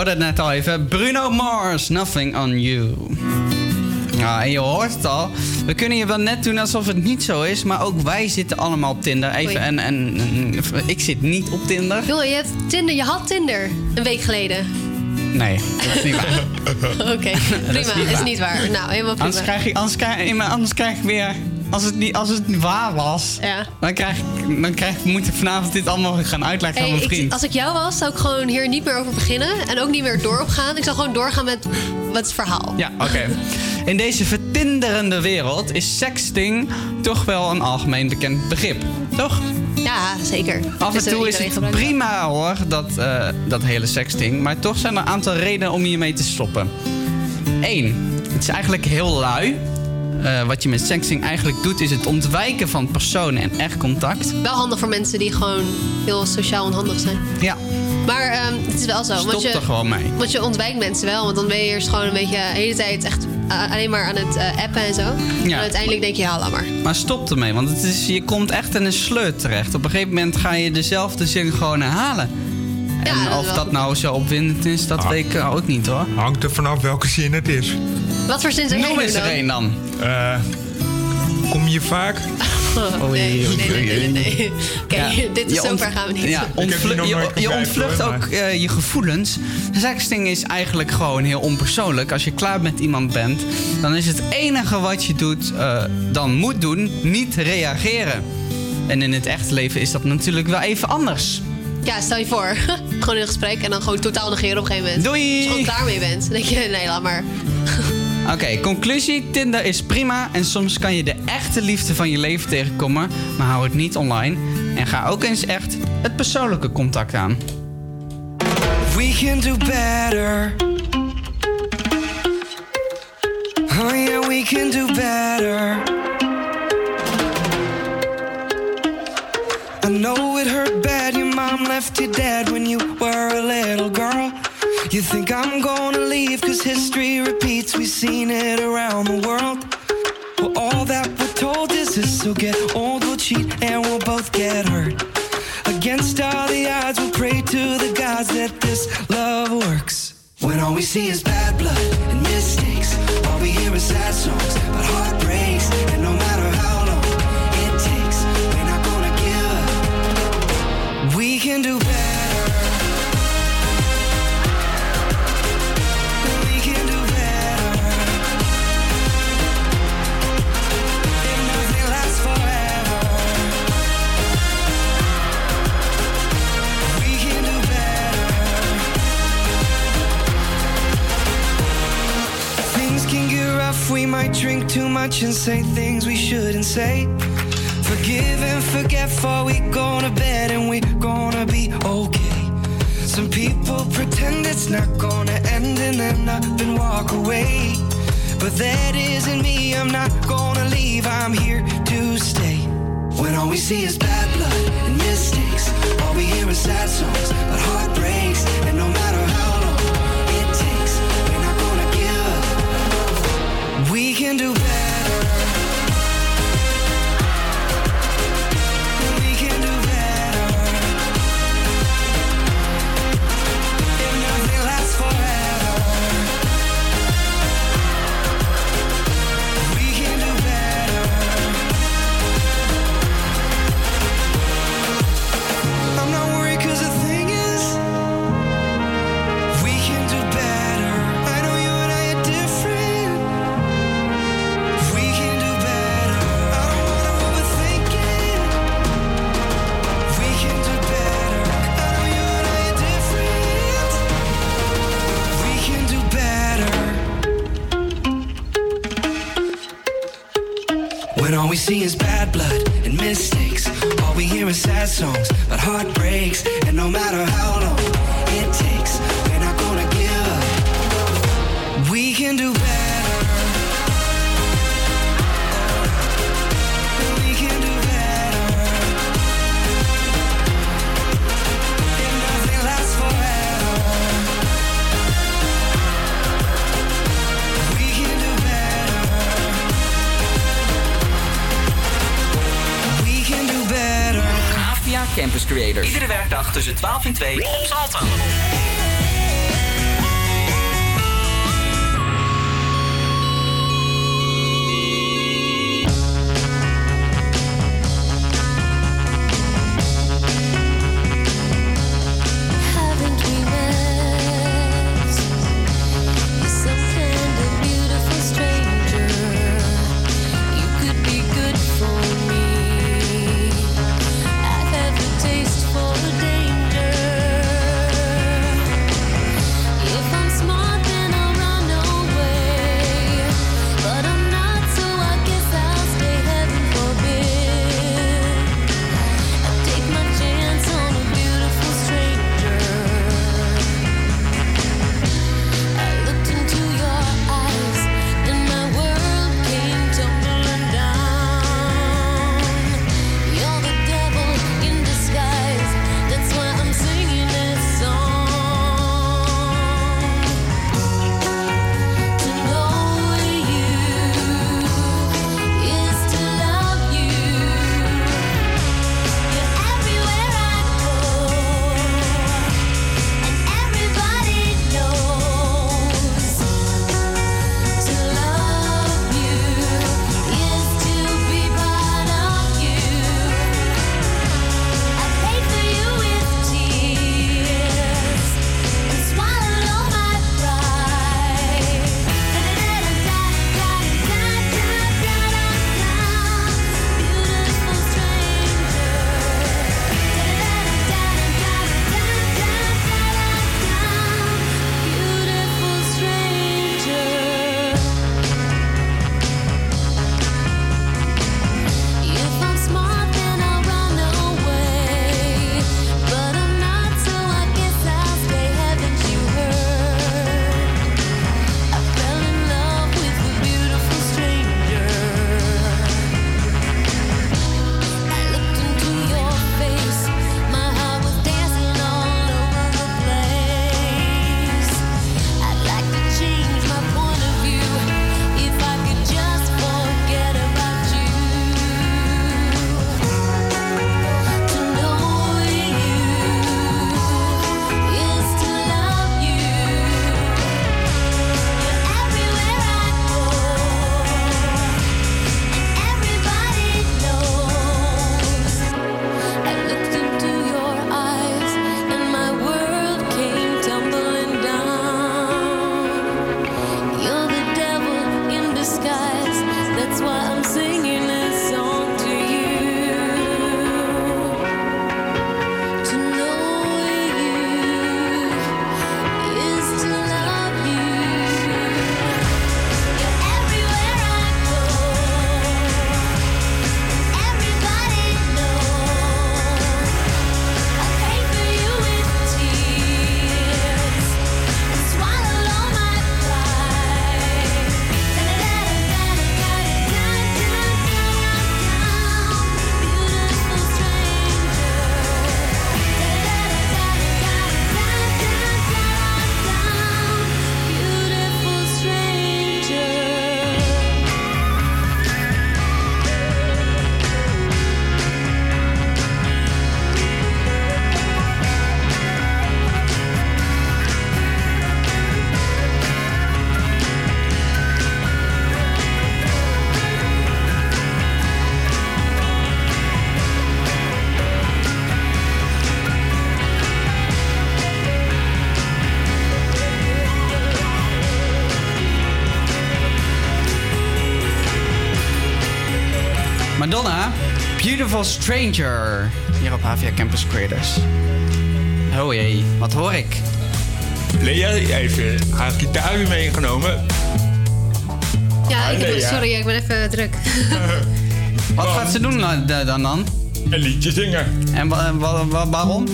hoorde het net al even. Bruno Mars, Nothing on You. Ja, en je hoort het al. We kunnen je wel net doen alsof het niet zo is, maar ook wij zitten allemaal op Tinder. Even, en, en, en ik zit niet op Tinder. Joh, je hebt Tinder, je had Tinder een week geleden. Nee, dat is niet waar. Oké, prima. niet is waar. niet waar. Nou, helemaal prima. Anders krijg, je, anders, krijg, anders krijg ik weer... Als het, niet, als het niet waar was, Ja. dan, krijg ik, dan krijg, moet ik vanavond dit allemaal gaan uitleggen aan mijn ik, vriend. als ik jou was, zou ik gewoon hier niet meer over beginnen. En ook niet meer door op gaan. Ik zou gewoon doorgaan met wat het verhaal. Ja, oké. In deze vertinderende wereld is sexting toch wel een algemeen bekend begrip. Toch? Ja, zeker. Af Dus, en eh, toe is het prima hoor, dat, eh, dat hele sexting. Maar toch zijn er een aantal redenen om hiermee te stoppen. Eén, het is eigenlijk heel lui. Eh, wat je met sexting eigenlijk doet, is het ontwijken van personen en echt contact. Wel handig voor mensen die gewoon heel sociaal onhandig zijn. Ja. Maar ehm, het is wel zo. Stop want je, er gewoon mee. Want je ontwijkt mensen wel. Want dan ben je eerst gewoon een beetje de hele tijd echt eh, alleen maar aan het eh, appen en zo. En uiteindelijk denk je, ja, laat maar. Maar stop ermee, want het is, je komt echt in een sleur terecht. Op een gegeven moment ga je dezelfde zin gewoon herhalen. En dat of dat nou zo opwindend is, dat weet ik ook niet hoor. Hangt er vanaf welke zin het is. Wat voor zin Noem eens er één dan. Eh, kom je vaak? Oh, nee, nee, nee, nee, nee, nee. Oké, Ja, dit is zover gaan we niet. Ja, je, ontvlucht hoor, ook eh, je gevoelens. Sexting is eigenlijk gewoon heel onpersoonlijk. Als je klaar met iemand bent, dan is het enige wat je doet, eh, dan moet doen, niet reageren. En in het echte leven is dat natuurlijk wel even anders. Ja, stel je voor. gewoon in een gesprek en dan gewoon totaal negeren op een gegeven moment. Doei! Als je gewoon klaar mee bent. Dan denk je, nee, laat maar. Oké, conclusie. Tinder is prima en soms kan je de echte liefde van je leven tegenkomen, maar hou het niet online. En ga ook eens echt het persoonlijke contact aan. We can do better. Oh yeah, we can do better. I know it hurt bad. Your mom left you dead when you were a little girl. You think I'm gonna leave cause history repeats. We've seen it around the world. Well, all that we're told is this. So get old, we'll cheat, and we'll both get hurt. Against all the odds, we'll pray to the gods that this love works. When all we see is bad blood and mistakes, all we hear is sad songs about heartbreaks. Rough, we might drink too much and say things we shouldn't say. Forgive and forget before we go to bed and we're gonna be okay. Some people pretend it's not gonna end and then up and walk away. But that isn't me, I'm not gonna leave, I'm here to stay. When all we see is bad blood and mistakes, all we hear is sad songs about heartbreaks. And no matter Cafe Beautiful Stranger. Hier op HVA Campus Creators. Oh jee, wat hoor ik? Lea heeft eh, haar gitaar weer meegenomen. Ja, ik heb, Lea. sorry, ik ben even druk. Wat gaat ze doen dan dan? dan? Een liedje zingen. En wa- wa- wa- waarom?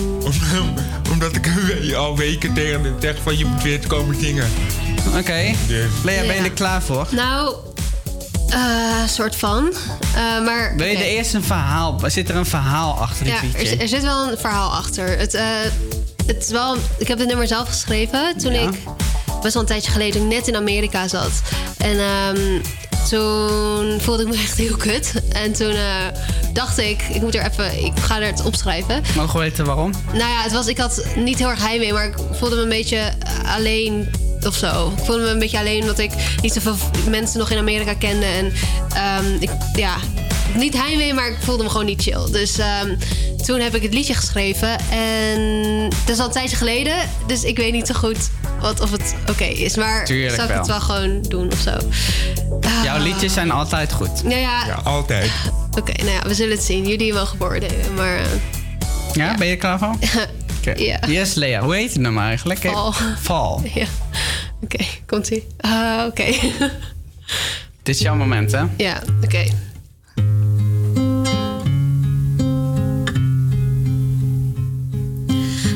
Omdat ik al weken tegen hem zeg van je moet weer te komen zingen. Oké. Dus. Lea, ben je er klaar voor? Nou, eh soort van. Eh, maar, Wil je oké. er eerst een verhaal... Zit er een verhaal achter dit Ja, er, liedje? zit- er zit wel een verhaal achter. Het, eh, het is wel, ik heb het nummer zelf geschreven toen ik best wel een tijdje geleden net in Amerika zat. En ehm, toen voelde ik me echt heel kut. En toen dacht ik, ik moet er even, ik ga er het opschrijven. Mogen we weten waarom? Nou ja, het was, ik had niet heel erg heimwee, maar ik voelde me een beetje alleen of zo. Ik voelde me een beetje alleen omdat ik niet zoveel mensen nog in Amerika kende. En ehm, ik, ja, niet heimwee, maar ik voelde me gewoon niet chill. Dus ehm, toen heb ik het liedje geschreven. En dat is al een tijdje geleden, dus ik weet niet zo goed wat, of het oké is. Maar Tuurlijk zal ik het wel. wel gewoon doen of zo? Jouw liedjes zijn altijd goed. Nou ja, altijd. oké, nou ja, we zullen het zien. Jullie mogen beoordelen, maar... eh, Ja, ben je er klaar voor? Oké. Ja. Yes, Lea. Hoe heet het nummer eigenlijk? Val. Val. Ja, oké, komt-ie. Ah, oké. Dit is jouw moment, hè? Ja, oké.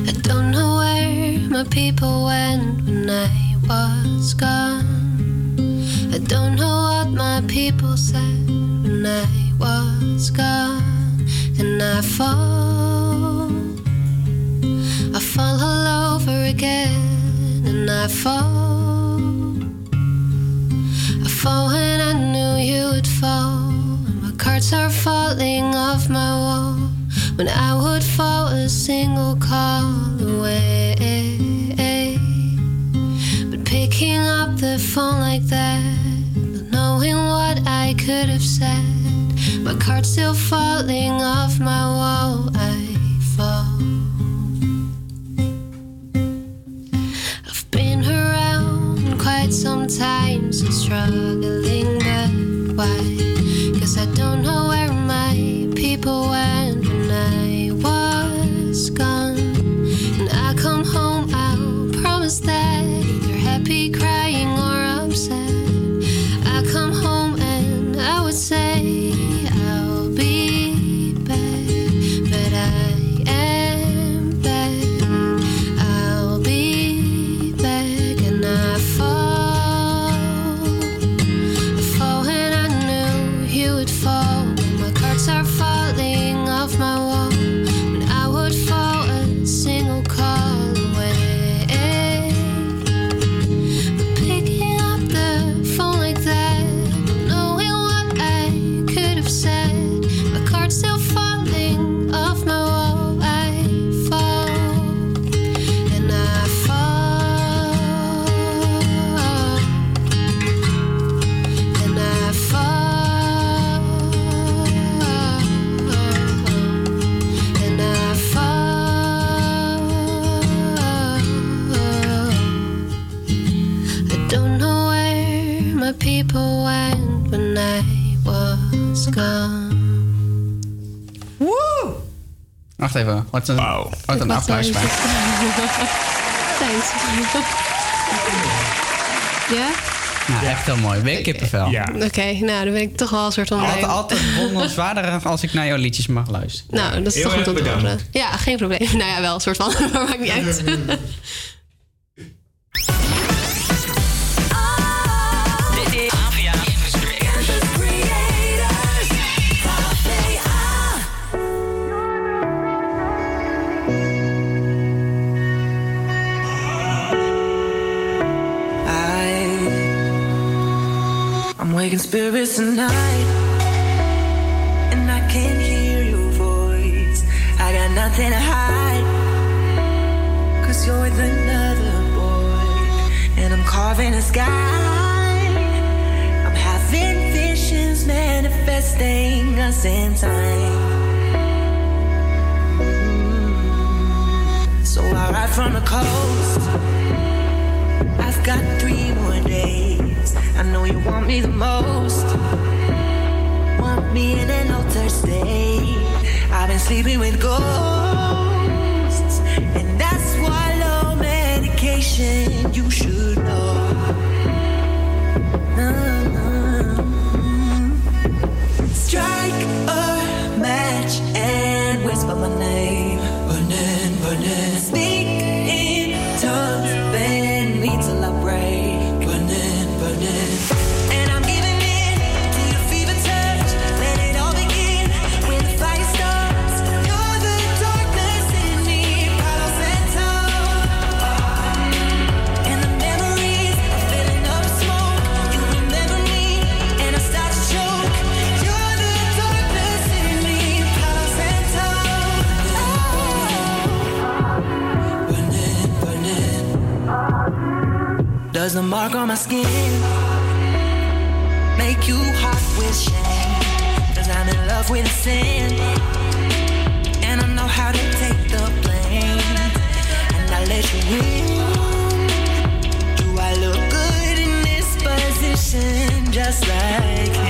I don't know where my people went when I was gone. I don't know what my people said when I was gone. And I fall, I fall all over again, and I fall. Fall when I knew you would fall. My cards are falling off my wall. When I would fall a single call away. But picking up the phone like that, not knowing what I could have said. My cards still falling off my wall. Struggling, Wacht even. Wat een, wat een applaus bij. Thanks. Ja? Nou, echt heel mooi. Weer kippenvel. Oké, nou dan ben ik toch wel een soort van... Altijd, altijd wonderenswaardiger als ik naar jouw liedjes mag luisteren. Nou, dat is toch goed om te horen. Ja, geen probleem. Nou ja, wel een soort van, maar maakt niet uit. Tonight, and I can hear your voice. I got nothing to hide, cause you're with another boy, and I'm carving a sky. I'm having visions manifesting us in time. So I ride from the coast. I've got three. I know you want me the most. Want me in an altered state. I've been sleeping with ghosts, and that's why low medication. You should know. Mm. Does the mark on my skin make you hot with shame? Cause I'm in love with sin. And I know how to take the blame. And I let you in. Do I look good in this position? Just like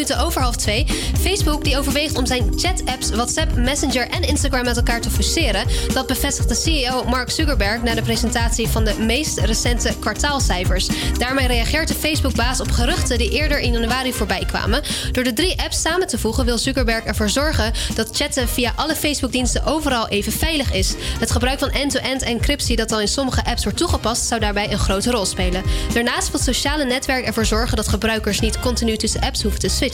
minuten over half twee. Facebook die overweegt om zijn chat-apps WhatsApp, Messenger en Instagram met elkaar te fuseren. Dat bevestigde CEO Mark Zuckerberg na de presentatie van de meest recente kwartaalcijfers. Daarmee reageert de Facebook-baas op geruchten die eerder in januari voorbij kwamen. Door de drie apps samen te voegen wil Zuckerberg ervoor zorgen dat chatten via alle Facebook-diensten overal even veilig is. Het gebruik van end-to-end encryptie dat al in sommige apps wordt toegepast, zou daarbij een grote rol spelen. Daarnaast wil het sociale netwerk ervoor zorgen dat gebruikers niet continu tussen apps hoeven te switchen.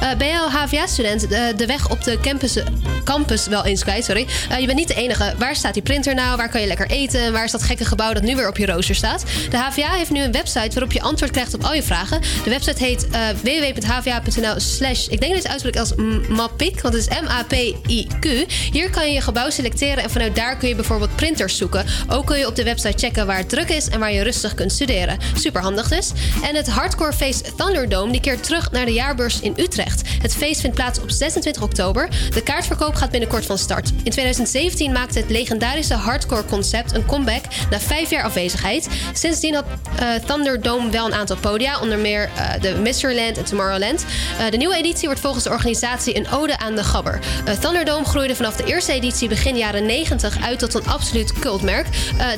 Eh, ben al HVA-student? De, de weg op de campus, campus wel eens kwijt, sorry. Eh, je bent niet de enige. Waar staat die printer nou? Waar kan je lekker eten? Waar is dat gekke gebouw dat nu weer op je rooster staat? De HVA heeft nu een website waarop je antwoord krijgt op al je vragen. De website heet eh, www.hva.nl slash, ik denk dat het uitspreekt als M- MAPIC, want het is M-A-P-I-Q. Hier kan je je gebouw selecteren en vanuit daar kun je bijvoorbeeld printers zoeken. Ook kun je op de website checken waar het druk is en waar je rustig kunt studeren. Super handig dus. En het hardcore feest Thunderdome die keert terug naar de jaarbeurs in Utrecht. Het feest vindt plaats op 26 oktober. De kaartverkoop gaat binnenkort van start. In 2017 maakte het legendarische hardcore concept een comeback na vijf jaar afwezigheid. Sindsdien had eh, Thunderdome wel een aantal podia, onder meer eh, de Mysteryland en Tomorrowland. Eh, de nieuwe editie wordt volgens de organisatie een ode aan de gabber. Thunderdome groeide vanaf de eerste editie begin jaren 90 uit tot een absoluut cultmerk.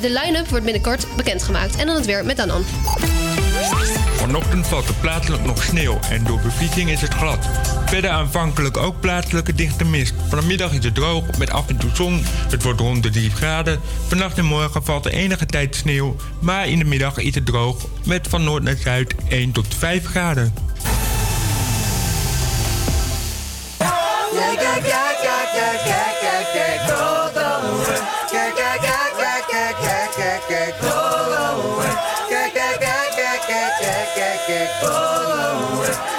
De line-up wordt binnenkort bekendgemaakt. En dan het weer met Danan. Vanochtend valt er plaatselijk nog sneeuw en door bevriezing is het glad. Verder aanvankelijk ook plaatselijke dichte mist. Vanmiddag is het droog met af en toe zon. Het wordt rond de 3 graden. Vannacht en morgen valt er enige tijd sneeuw. Maar in de middag is het droog met van noord naar zuid 1 tot 5 graden. We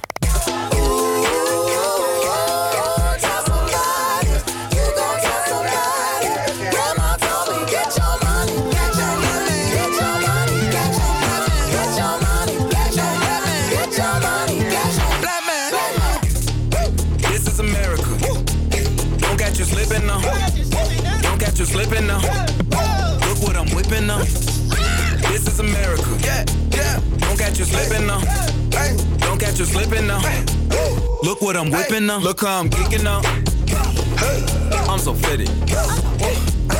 slipping now. Look what I'm whipping now. This is America. Yeah, yeah. Don't catch you slipping now. Don't catch you slipping now. Look what I'm whipping now. Look how I'm kicking now. I'm so fitted.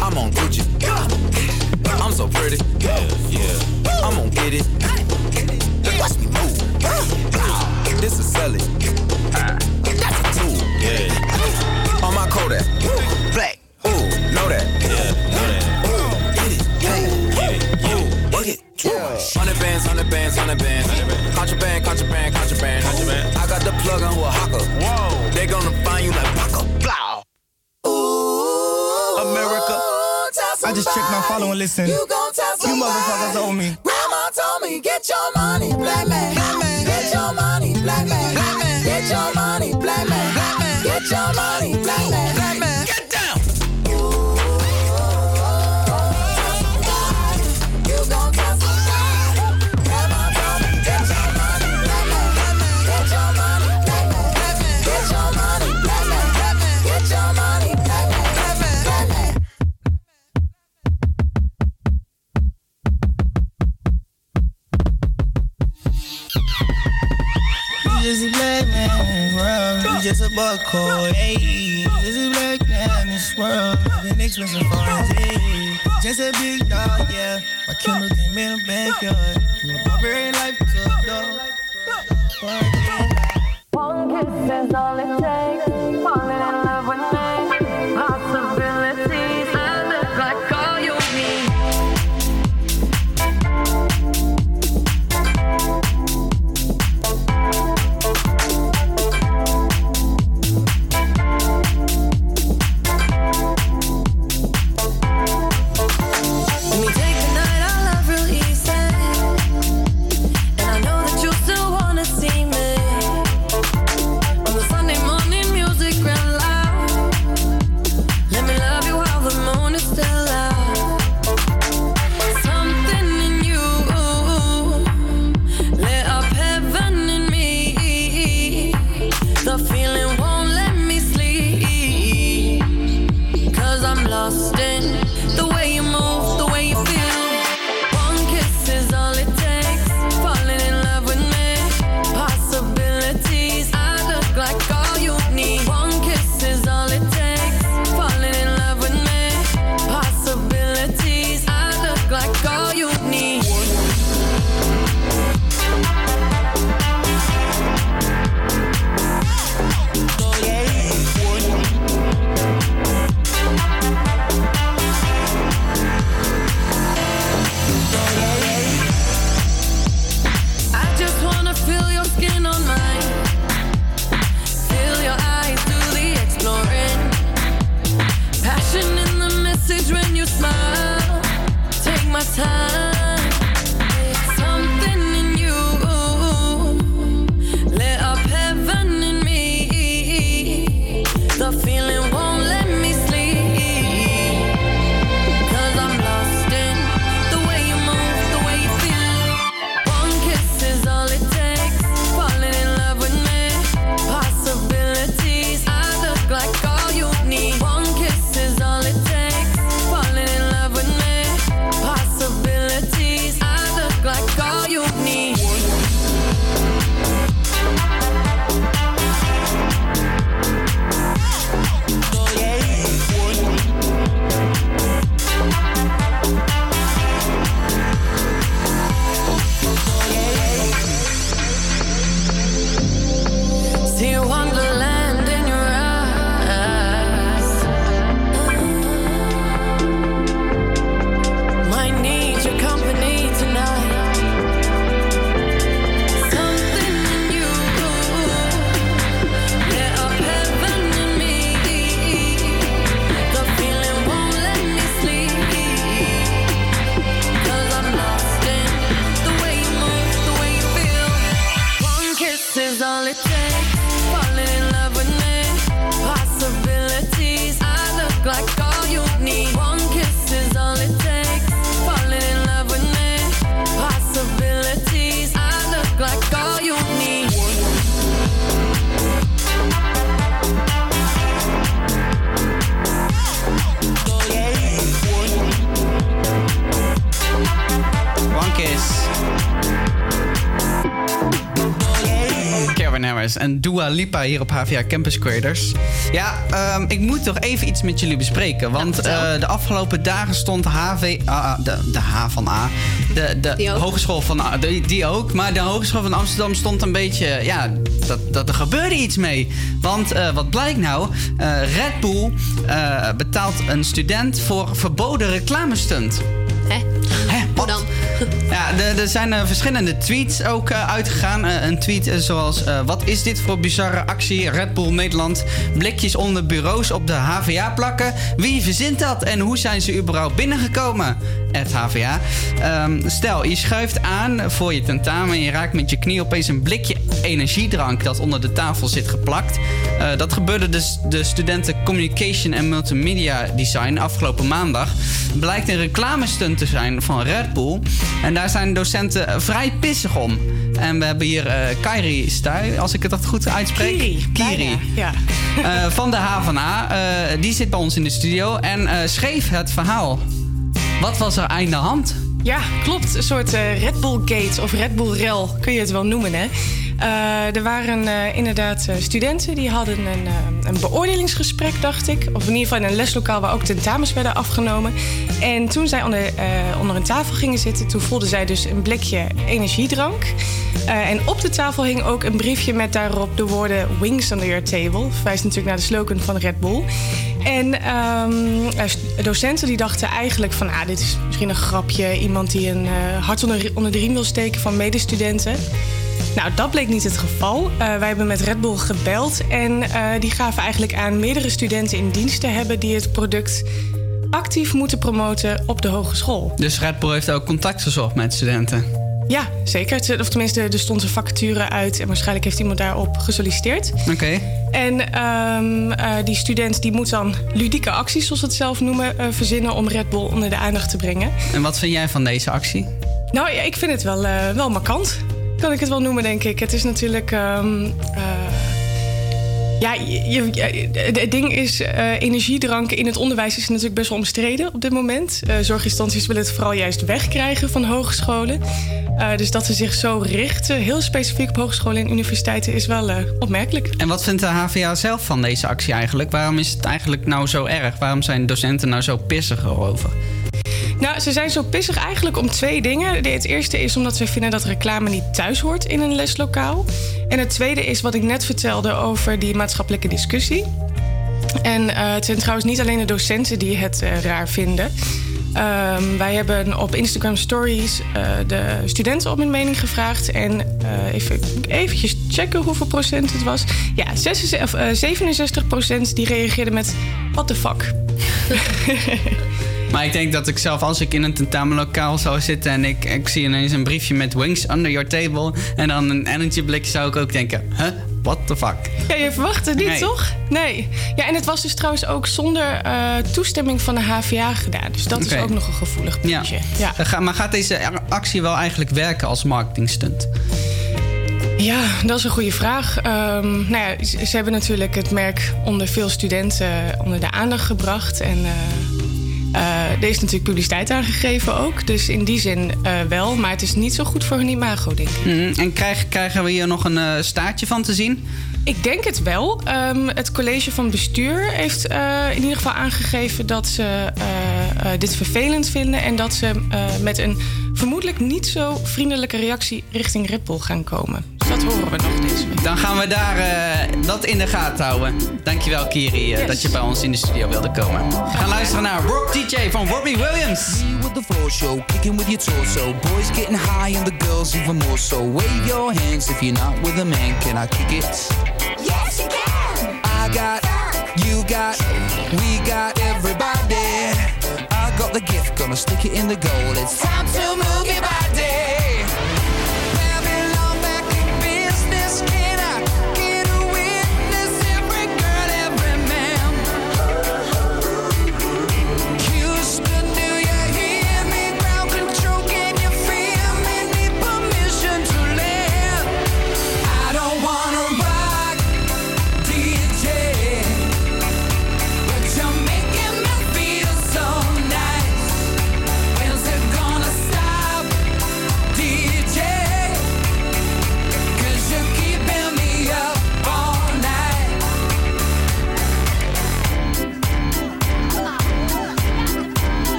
I'm on Gucci. I'm so pretty. Yeah, yeah. I'm gonna get it. Watch me move. This is selling. That's a tool. Yeah. On my Kodak. Black. Bands, hundred bands. Contraband, contraband, contraband. Contraband. I got the plug on who a hawker. Whoa. They gonna find you like Paco. Blow. America. I just checked my follow and listen. You, motherfuckers owe me. Grandma told me, get your money, black man. Get your money, black man. Get your money, black man. Get your money, black man. Get down. Boy cold, ayy. This is black in this world. Been expensive foreigns, ayy. Just a big dog, yeah. My Kindle came in the backyard. My barbarian life took dog. One kiss is all it takes. Falling in love with me. Dua Lipa hier op HVA Campus Creators. Ja, ehm, ik moet toch even iets met jullie bespreken. Want eh, de afgelopen dagen stond HV, ah, de, de H van A, de, de Hogeschool van A, die, die ook. Maar de Hogeschool van Amsterdam stond een beetje, ja, dat, dat er gebeurde iets mee. Want eh, wat blijkt nou? Eh, Red Bull betaalt een student voor verboden reclamestunt. Hè? Hoe dan? Ja, er zijn eh, verschillende tweets ook eh, uitgegaan. Eh, een tweet zoals: Wat is dit voor bizarre actie? Red Bull Nederland. Blikjes onder bureaus op de HVA plakken. Wie verzint dat en hoe zijn ze überhaupt binnengekomen? Het HVA. Ehm, stel, je schuift aan voor je tentamen en je raakt met je knie opeens een blikje energiedrank dat onder de tafel zit geplakt. Dat gebeurde dus de studenten Communication en Multimedia Design afgelopen maandag. Blijkt een reclamestunt te zijn van Red Bull. En daar zijn docenten vrij pissig om. En we hebben hier eh Kairi Stuy, als ik het dat goed uitspreek. Kiri, Kiri. Ja. Eh, van de HVA. Eh die zit bij ons in de studio en schreef het verhaal. Wat was er aan de hand? Ja, klopt. Een soort Red Bull Gate of Red Bull Rel kun je het wel noemen, hè? Eh, er waren eh, inderdaad eh, studenten die hadden een, een beoordelingsgesprek, dacht ik. Of in ieder geval in een leslokaal waar ook tentamens werden afgenomen. En toen zij onder, onder een tafel gingen zitten, toen voelden zij dus een blikje energiedrank. En op de tafel hing ook een briefje met daarop de woorden Wings under your table. Verwijst natuurlijk naar de slogan van Red Bull. En ehm, eh, docenten die dachten eigenlijk van... Ah, dit is misschien een grapje. Iemand die een hart onder, onder de riem wil steken van medestudenten. Nou, dat bleek niet het geval. Eh, wij hebben met Red Bull gebeld. En eh, die gaven eigenlijk aan meerdere studenten in dienst te hebben... die het product actief moeten promoten op de hogeschool. Dus Red Bull heeft ook contact gezocht met studenten. Ja, zeker. Of tenminste, er stond een vacature uit... en waarschijnlijk heeft iemand daarop gesolliciteerd. Oké. En ehm, eh, die student die moet dan ludieke acties, zoals ze het zelf noemen, verzinnen om Red Bull onder de aandacht te brengen. En wat vind jij van deze actie? Nou ja, ik vind het wel, eh, wel markant. Kan ik het wel noemen, denk ik. Het is natuurlijk. ehm, eh, ja, je, het- ding is, eh, energiedrank in het onderwijs is natuurlijk best wel omstreden op dit moment. Eh, zorginstanties willen het vooral juist wegkrijgen van hogescholen. Dus dat ze zich zo richten, heel specifiek op hogescholen en universiteiten, is wel opmerkelijk. En wat vindt de HVA zelf van deze actie eigenlijk? Waarom is het eigenlijk nou zo erg? Waarom zijn docenten nou zo pissig erover? Nou, ze zijn zo pissig eigenlijk om twee dingen. Het eerste is omdat ze vinden dat reclame niet thuis hoort in een leslokaal. En het tweede is wat ik net vertelde over die maatschappelijke discussie. En eh, het zijn trouwens niet alleen de docenten die het eh, raar vinden. Ehm, wij hebben op Instagram Stories eh, de studenten om hun mening gevraagd. En even eventjes checken hoeveel procent het was. Ja, 66, of, eh, 67 procent die reageerden met... What the fuck? Maar ik denk dat ik zelf, als ik in een tentamenlokaal zou zitten en ik, ik zie ineens een briefje met wings under your table en dan een energieblik, zou ik ook denken: huh? What the fuck? Ja, je verwacht het niet, Nee. toch? Nee. Ja, en het was dus trouwens ook zonder eh, toestemming van de HVA gedaan. Dus dat is ook nog een gevoelig puntje. Ja. Ga- Maar gaat deze actie wel eigenlijk werken als marketingstunt? Ja, dat is een goede vraag. Ehm, nou ja, ze, ze hebben natuurlijk het merk onder veel studenten onder de aandacht gebracht. En eh, eh, er is natuurlijk publiciteit aangegeven ook. Dus in die zin eh, wel. Maar het is niet zo goed voor hun imago, denk ik. Mhm. En krijg, krijgen we hier nog een eh, staartje van te zien? Ik denk het wel. Ehm, het college van bestuur heeft eh, in ieder geval aangegeven dat ze eh, eh, dit vervelend vinden. En dat ze eh, met een vermoedelijk niet zo vriendelijke reactie richting Red Bull gaan komen. Dus dat horen we nog deze week. Dan gaan we daar eh, dat in de gaten houden. Dankjewel, Kiri, eh, dat je bij ons in de studio wilde komen. We gaan luisteren naar Rock DJ van Robbie Williams. with the floor show, kicking with your torso. Boys getting high and the girls even more so. Wave your hands if you're not with a man. Can I kick it? Yes, you can. I got, you got, we got everybody. The gift, gonna stick it in the goal. It's time to move your body.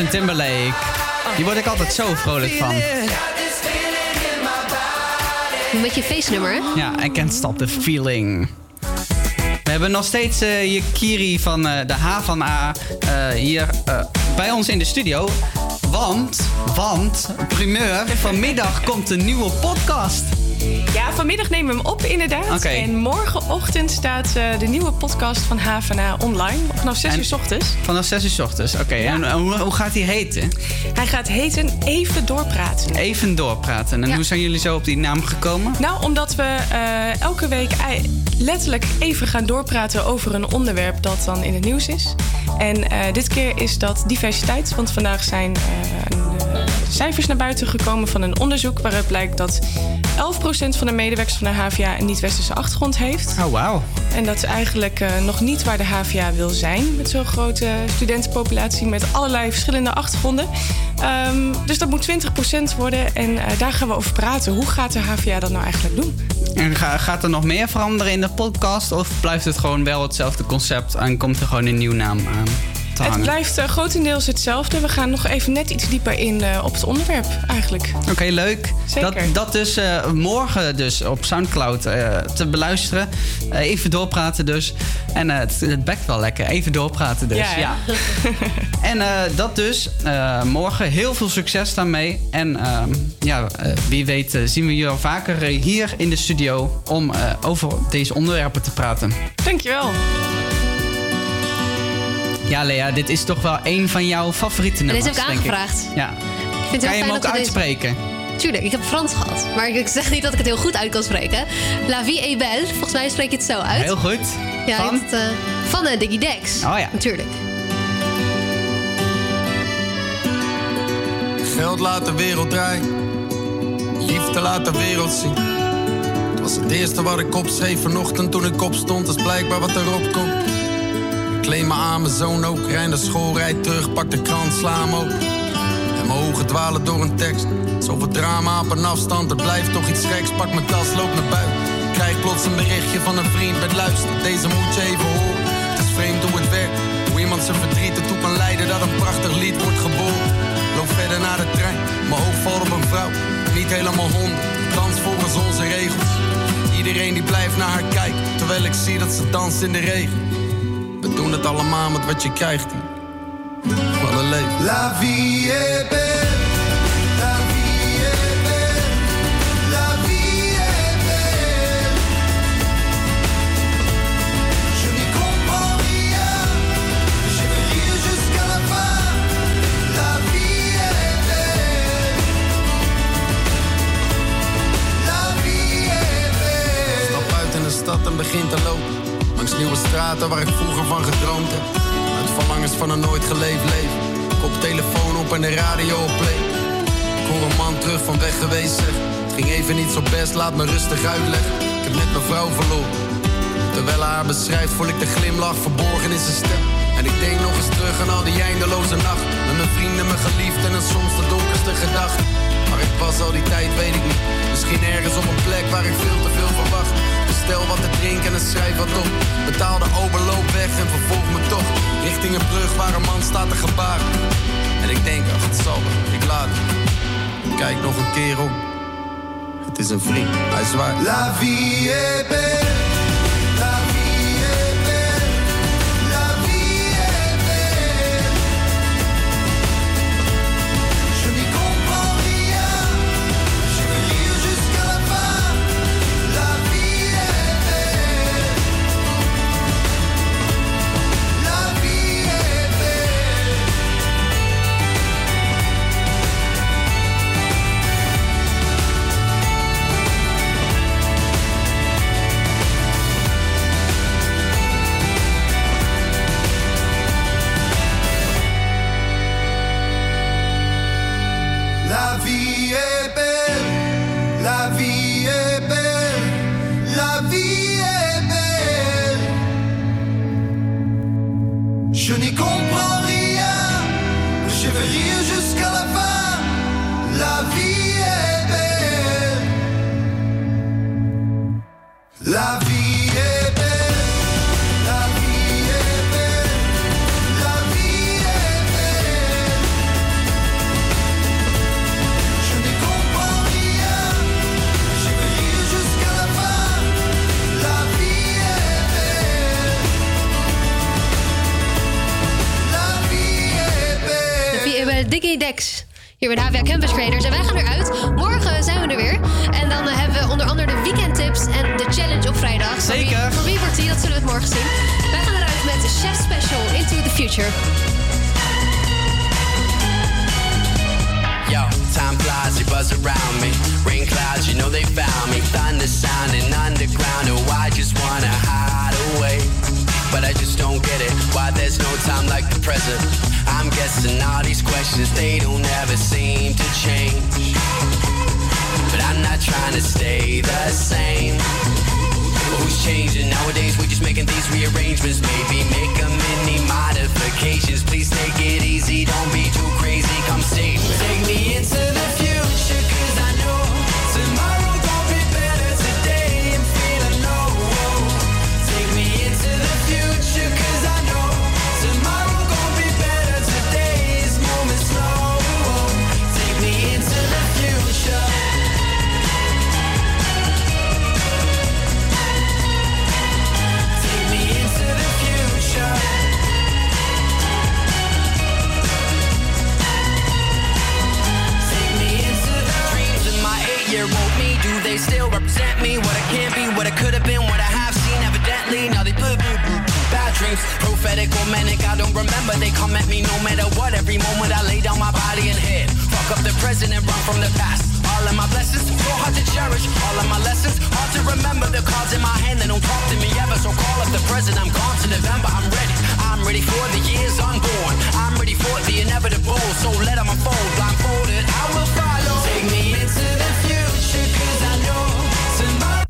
Justin Timberlake. Die word ik altijd zo vrolijk van. Een beetje feestnummer, hè? Ja, I can't stop the feeling. We hebben nog steeds eh, je Kiri van eh, de H van A eh, hier bij ons in de studio. Want, want, primeur, vanmiddag komt een nieuwe podcast. Ja, vanmiddag nemen we hem op inderdaad. En morgenochtend staat eh, de nieuwe podcast van HVA online. Vanaf 6 uur 's ochtends. Vanaf 6 uur 's ochtends, oké. En eh, hoe, hoe gaat die heten? Hij gaat heten Even Doorpraten. Even doorpraten. En Ja. hoe zijn jullie zo op die naam gekomen? Nou, omdat we eh, elke week letterlijk even gaan doorpraten over een onderwerp dat dan in het nieuws is. En dit keer is dat diversiteit, want vandaag zijn cijfers naar buiten gekomen van een onderzoek waaruit blijkt dat 11% van de medewerkers van de HVA een niet-westerse achtergrond heeft. Oh, wauw. En dat is eigenlijk eh, nog niet waar de HVA wil zijn met zo'n grote studentenpopulatie met allerlei verschillende achtergronden. Ehm, dus dat moet 20% worden en eh, daar gaan we over praten. Hoe gaat de HVA dat nou eigenlijk doen? En ga- gaat er nog meer veranderen in de podcast? Of blijft het gewoon wel hetzelfde concept en komt er gewoon een nieuwe naam aan? Te Het blijft eh, grotendeels hetzelfde. We gaan nog even net iets dieper in eh, op het onderwerp eigenlijk. Oké, leuk. Zeker. Dat, dat dus eh, morgen dus op Soundcloud te beluisteren. Even doorpraten dus. En het, het bekt wel lekker. Even doorpraten dus. Ja, Ja? En dat dus. morgen heel veel succes daarmee. En ehm, ja, wie weet zien we je al vaker hier in de studio... om over deze onderwerpen te praten. Dankjewel. Ja, Lea, dit is toch wel een van jouw favoriete nummers, deze heb ik aangevraagd. Ja. Ik vind het Kan heel je hem fijn ook dat we deze- uitspreken? Tuurlijk, ik heb Frans gehad. Maar ik zeg niet dat ik het heel goed uit kan spreken. La vie est belle. Volgens mij spreek je het zo uit. Heel goed. Ja, Van? heb het, eh, van eh, Diggy Dex. Oh ja. Natuurlijk. Geld laat de wereld draaien. Liefde laat de wereld zien. Het was het eerste wat ik opschreef vanochtend toen ik opstond. Dat is blijkbaar wat erop komt. Ik kleed me aan, mijn zoon ook. Rij naar school, rijd terug, pak de krant, sla hem open. En mijn ogen dwalen door een tekst. Zoveel drama op een afstand, er blijft toch iets geks. Pak mijn tas, loop naar buiten. Krijg plots een berichtje van een vriend met luister. Deze moet je even horen. Het is vreemd hoe het werkt. Hoe iemand zijn verdriet ertoe kan leiden dat een prachtig lied wordt geboren. Loop verder naar de trein, mijn oog valt op een vrouw. Niet helemaal honderd, dans volgens onze regels. Iedereen die blijft naar haar kijken, terwijl ik zie dat ze danst in de regen. We doen het allemaal met wat je krijgt. Wat een leven. La vie est belle, stad en begin te lopen. Langs nieuwe straten waar ik vroeger van gedroomd heb. Uit verlangens van een nooit geleefd leven. Kop telefoon op en de radio op play. Ik hoor een man terug van weg geweest zeg. Het ging even niet zo best, laat me rustig uitleggen. Ik heb net mijn vrouw verloren. Terwijl haar beschrijft, voel ik de glimlach verborgen in zijn stem. En ik denk nog eens terug aan al die eindeloze nacht. Met mijn vrienden, mijn geliefden en soms de donkerste gedachten. Waar ik was al die tijd, weet ik niet. Misschien ergens op een plek waar ik veel te veel verwacht. Bestel wat te drinken en schrijf wat op. Betaal de overloop weg en vervolg me toch. Richting een brug waar een man staat te gebaren. En ik denk, ach, het zal wel, ik laat. Kijk nog een keer om. Het is een vriend, hij zwaait. La vie est belle,